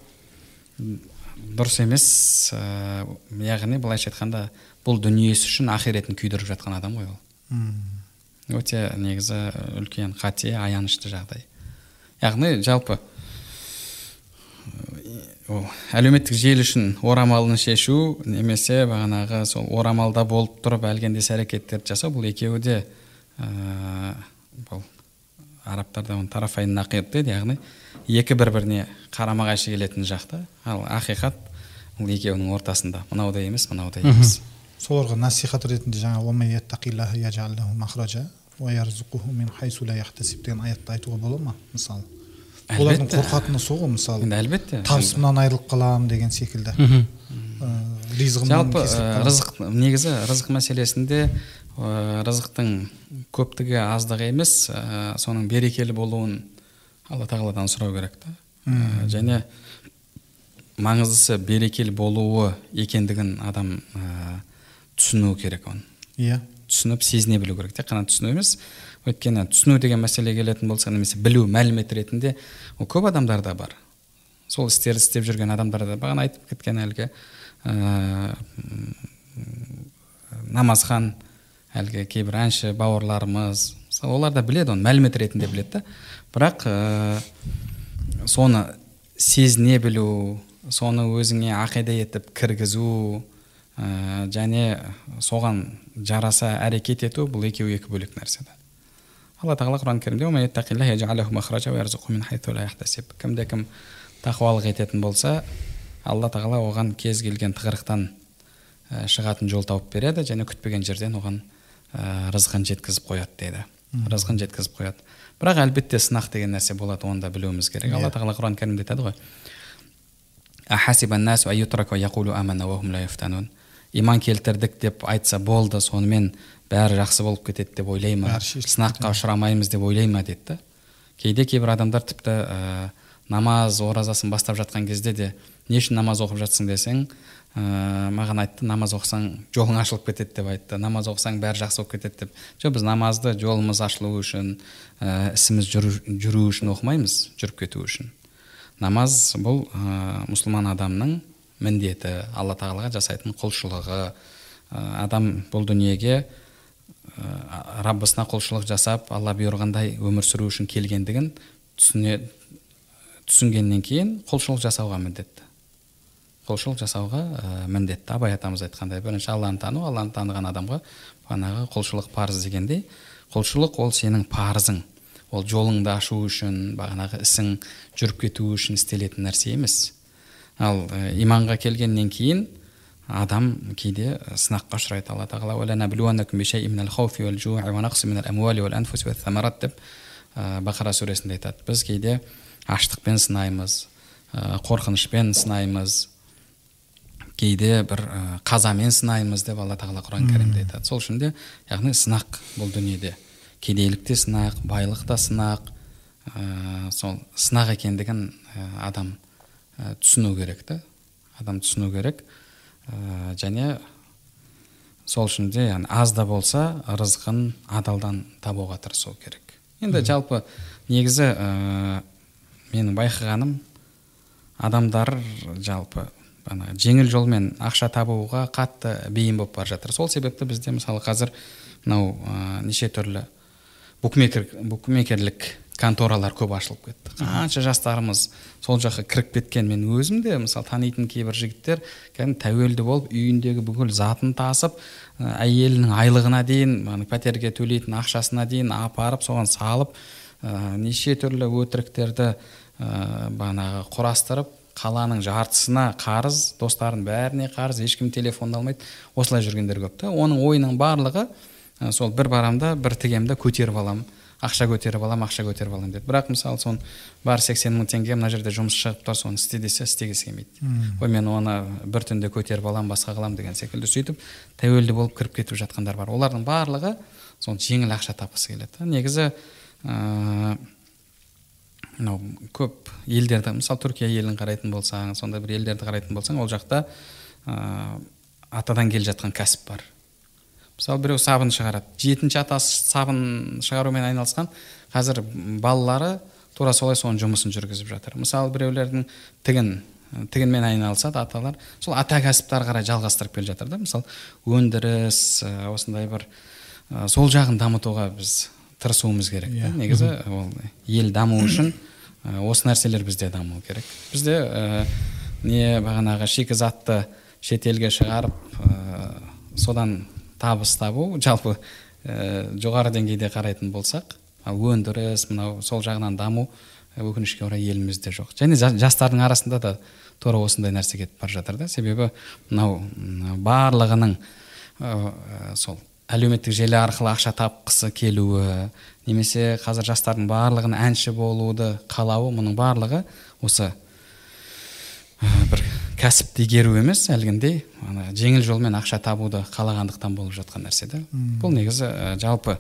дұрыс емес. Ә, яғни былайша айтқанда бұл дүниесі үшін ахиретін күйдіріп жатқан адам ғой ол. Өте негізі үлкен қате аянышты жағдай. Яғни жалпы ол әлеуметтік желі үшін орамалын шешу немесе бағанағы сол орамалда болып тұрып әлгіндей іс әрекеттерді жасау бұл екеуі де ә, бұл арабтарда оны тарафайн нақид дейді. Яғни екі бір біріне қарама қайшы келетін жақта. Ал ақиқат ол екеуінің ортасында. Мынаудай емес мынаудай емес. Соларға насихат ретінде жаңа деген аятты айтуға бола ма? Мысалы олардың қорқатыны сол ғой мысалы енді әлбетте. Табысымнан айырылып қаламын деген секілді. Жалпы рызық негізі рызық мәселесінде рызықтың көптігі аздығы емес ә, соның берекелі болуын алла тағаладан сұрау керек та. Ә, және маңыздысы берекелі болуы екендігін адам ә, түсіну керек оны. Иә. Түсініп сезіне білу керек тек қана түсіну емес. Өйткені түсіну деген мәселе келетін болса немесе білу мәлімет ретінде ол көп адамдарда бар. Сол істерді істеп жүрген адамдарда бағана айтып кеткен әлгі ә, намазхан әлгі кейбір әнші бауырларымыз мысалы олар да біледі оны мәлімет ретінде біледі да. Бірақ ә, соны сезіне білу соны өзіңе ақида етіп кіргізу ә, және соған жараса әрекет ету бұл екеуі екі бөлек нәрсе да. Алла тағала құран кәрімде кімде кім тақуалық ететін болса алла тағала оған кез келген тығырықтан шығатын жол тауып береді және күтпеген жерден оған ә, рызқын жеткізіп қояды дейді. Рызқын жеткізіп қояды. Бірақ әлбетте сынақ деген нәрсе болады оны да білуіміз керек. Алла иә. тағала құран кәрімде айтады ғой. Иман келтірдік деп айтса болды сонымен бәрі жақсы болып кетеді деп ойлай ма сынаққа ұшырамаймыз деп ойлай ма? деді. Да кейде кейбір адамдар тіпті ә, намаз оразасын бастап жатқан кезде де не үшін намаз оқып жатсың? десең ә, маған айтты намаз оқысаң жолың ашылып кетеді деп айтты. Намаз оқысаң бәрі жақсы болып кетеді деп. Жоқ біз намазды жолымыз ашылу үшін ә, ісіміз жүру, жүру үшін оқымаймыз жүріп кету үшін. Намаз бұл ә, мұсылман адамның міндеті алла тағалаға жасайтын құлшылығы. Ә, адам бұл дүниеге ә, раббысына құлшылық жасап алла бұйырғандай өмір сүру үшін келгендігін түсіне түсінгеннен кейін құлшылық жасауға міндетті. Құлшылық жасауға ә, міндетті. Абай атамыз айтқандай бірінші алланы тану алланы таныған адамға бағанағы құлшылық парыз дегендей құлшылық ол сенің парызың. Ол жолыңды ашу үшін бағанағы ісің жүріп кетуі үшін істелетін нәрсе емес. Ал ә, иманға келгеннен кейін адам кейде сынаққа ұшырайды. Алла тағала деп бақара сүресінде айтады. Біз кейде аштықпен сынаймыз қорқынышпен сынаймыз кейде бір қазамен сынаймыз деп алла тағала құран кәрімде айтады. Сол үшін де яғни сынақ бұл дүниеде. Кедейлік те сынақ байлық та сынақ ә, сол сынақ екендігін адам ә, түсіну керек та. Адам түсіну керек. Ә, және сол үшін де яғни аз да болса рызқын адалдан табуға тырысу керек. Енді жалпы негізі ә, менің байқағаным адамдар жалпы ана жеңіл жолмен ақша табуға қатты бейім болып бара жатыр. Сол себепті бізде мысалы қазір мынау ә, неше түрлі букмекер букмекерлік конторалар көп ашылып кетті. Қанша жастарымыз сол жаққа кіріп кеткен. Мен өзім де мысалы танитын кейбір жігіттер кәдімгі тәуелді болып үйіндегі бүкіл затын тасып әйелінің айлығына дейін пәтерге төлейтін ақшасына дейін апарып соған салып ә, неше түрлі өтіріктерді ә, бағанағы құрастырып қаланың жартысына қарыз достарының бәріне қарыз ешкім телефонды алмайды. Осылай жүргендер көп та. Оның ойының барлығы ә, сол бір барамда бір тігемді көтеріп аламын ақша көтеріп аламын ақша көтеріп аламын деді бірақ мысалы соны бар сексен мың теңге мына жерде жұмыс шығып тұр соны істе десе істегісі келмейді. Ой мен оны бір түнде көтеріп аламын басқа қыламын деген секілді сөйтіп тәуелді болып кіріп кетіп жатқандар бар. Олардың барлығы сол жеңіл ақша тапқысы келеді негізі ыыы мынау көп елдерді мысалы түркия елін қарайтын болсаң сондай бір елдерді қарайтын болсаң ол жақта ыыы атадан келе жатқан кәсіп бар. Мысалы біреу сабын шығарады. Жетінші атасы сабын шығарумен айналысқан қазір балалары тура солай соның жұмысын жүргізіп жатыр. Мысалы біреулердің тігін тігінмен айналысады аталар сол ата кәсіпті ары қарай жалғастырып келе жатыр да. Мысалы өндіріс осындай бір сол жағын дамытуға біз тырысуымыз керек yeah. Иә. негізі ол ел даму үшін осы нәрселер бізде даму керек бізде ә, не бағанағы шикізатты шетелге шығарып ә, содан табыс табу жалпы ә, жоғары деңгейде қарайтын болсақ ал өндіріс мынау сол жағынан даму өкінішке орай елімізде жоқ және жастардың арасында да тура осындай нәрсе кетіп бара жатыр да себебі мынау барлығының ә, сол әлеуметтік желі арқылы ақша тапқысы келуі немесе қазір жастардың барлығын әнші болуды қалауы мұның барлығы осы бір кәсіпті игеру емес әлгіндей ана жеңіл жолмен ақша табуды қалағандықтан болып жатқан нәрсе да бұл негізі ә, жалпы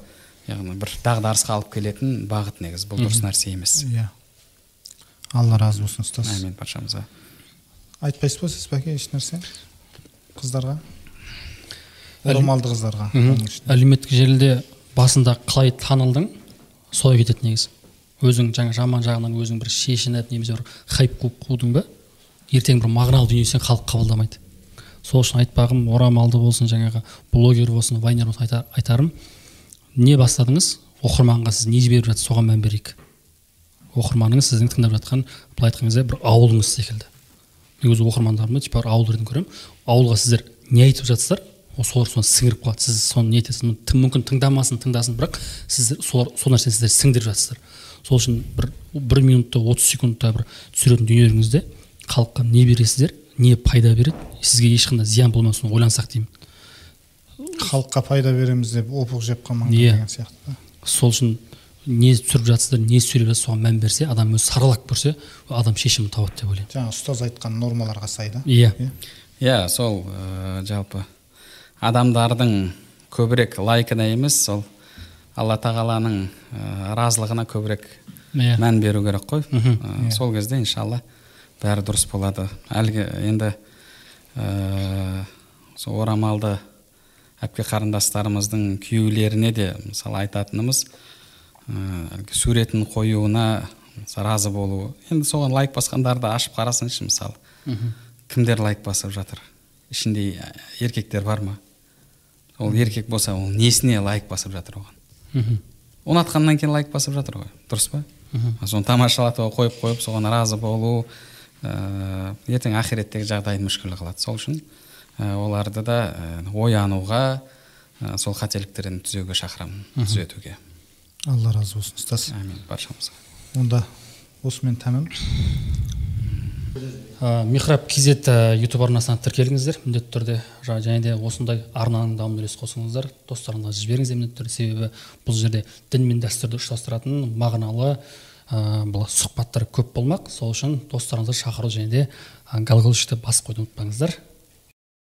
яғни бір дағдарысқа алып келетін бағыт негізі бұл дұрыс нәрсе емес. Иә. алла разы болсын ұстаз. Әмин баршамызға айтпайсыз ба сіз бәке ешнәрсе қыздарға орамалды қыздарға әлеуметтік желіде басында қалай танылдың солай кетеді негізі. Өзің жаңа жаман жағынан өзің бір шешініп немесе бір хайп қуып қудың ба? Ертең бір мағыналы дүниесін халық қабылдамайды. Сол үшін айтпағым орамалды болсын жаңағы блогер болсын вайнер болсын айта, айтарым. Не бастадыңыз? Оқырманға сіз не жіберіп жатсыз соған мән берейік. Оқырманыңыз сіздің тыңдап жатқан былай айтқан кезде бір ауылыңыз секілді. Мен өзі оқырмандарымды типа ауыл ретінде көремін. Ауылға сіздер не айтып жатсыздар? Солар соны сіңіріп қалады. Сіз соны не етесіз? Мүмкін тыңдамасын тыңдасын бірақ сіздер солар сол нәрсені сіздер сіңдіріп жатсыздар. Сол үшін бір бір минутта отыз секундта бір түсіретін дүниелеріңізде халыққа не бересіздер не пайда береді сізге ешқандай зиян болмасын ойлансақ деймін. Халыққа пайда береміз деп опық жеп қалмаңдар yeah. Иә. деген сияқты. Сол үшін не түсіріп жатсыздар не сөйлеп жатсыз соған мән берсе адам өзі саралап көрсе адам шешімін табады деп ойлаймын. Жаңа ұстаз айтқан нормаларға сай да. Иә. Иә. Сол ә, жалпы адамдардың көбірек лайкына емес сол алла тағаланың ә, разылығына көбірек yeah. Иә. мән беру керек қой. Ә, сол кезде иншалла бәрі дұрыс болады. Әлгі енді ә, сол орамалды әпке қарындастарымыздың күйеулеріне де мысалы айтатынымыз ә, суретін қоюына разы болуы енді соған лайк басқандарды ашып қарасаңшы мысалы. Кімдер лайк басып жатыр? Ішінде еркектер бар ма? Ол еркек болса ол несіне лайк басып жатыр оған? Ұнатқаннан кейін лайк басып жатыр ғой дұрыс па? Соны тамашалатуға қойып қойып соған разы болу ә, ертең ақиреттегі жағдайын мүшкіл қылады. Сол үшін ә, оларды да ә, оянуға ә, сол қателіктерден түзеуге шақырамын түзетуге. алла разы болсын ұстаз. Әмин баршамызға. Онда осымен тәмам. Ә, михраб kz ютуб арнасына тіркеліңіздер міндетті түрде және де осындай арнаның дамуына үлес қосыңыздар. Достарыңызға жіберіңіздер міндетті түрде. Себебі бұл жерде дін мен дәстүрді ұштастыратын мағыналы ә, бұл сұхбаттар көп болмақ. Сол үшін достарыңызды шақыру және де глаголщикті басып қоюды ұмытпаңыздар.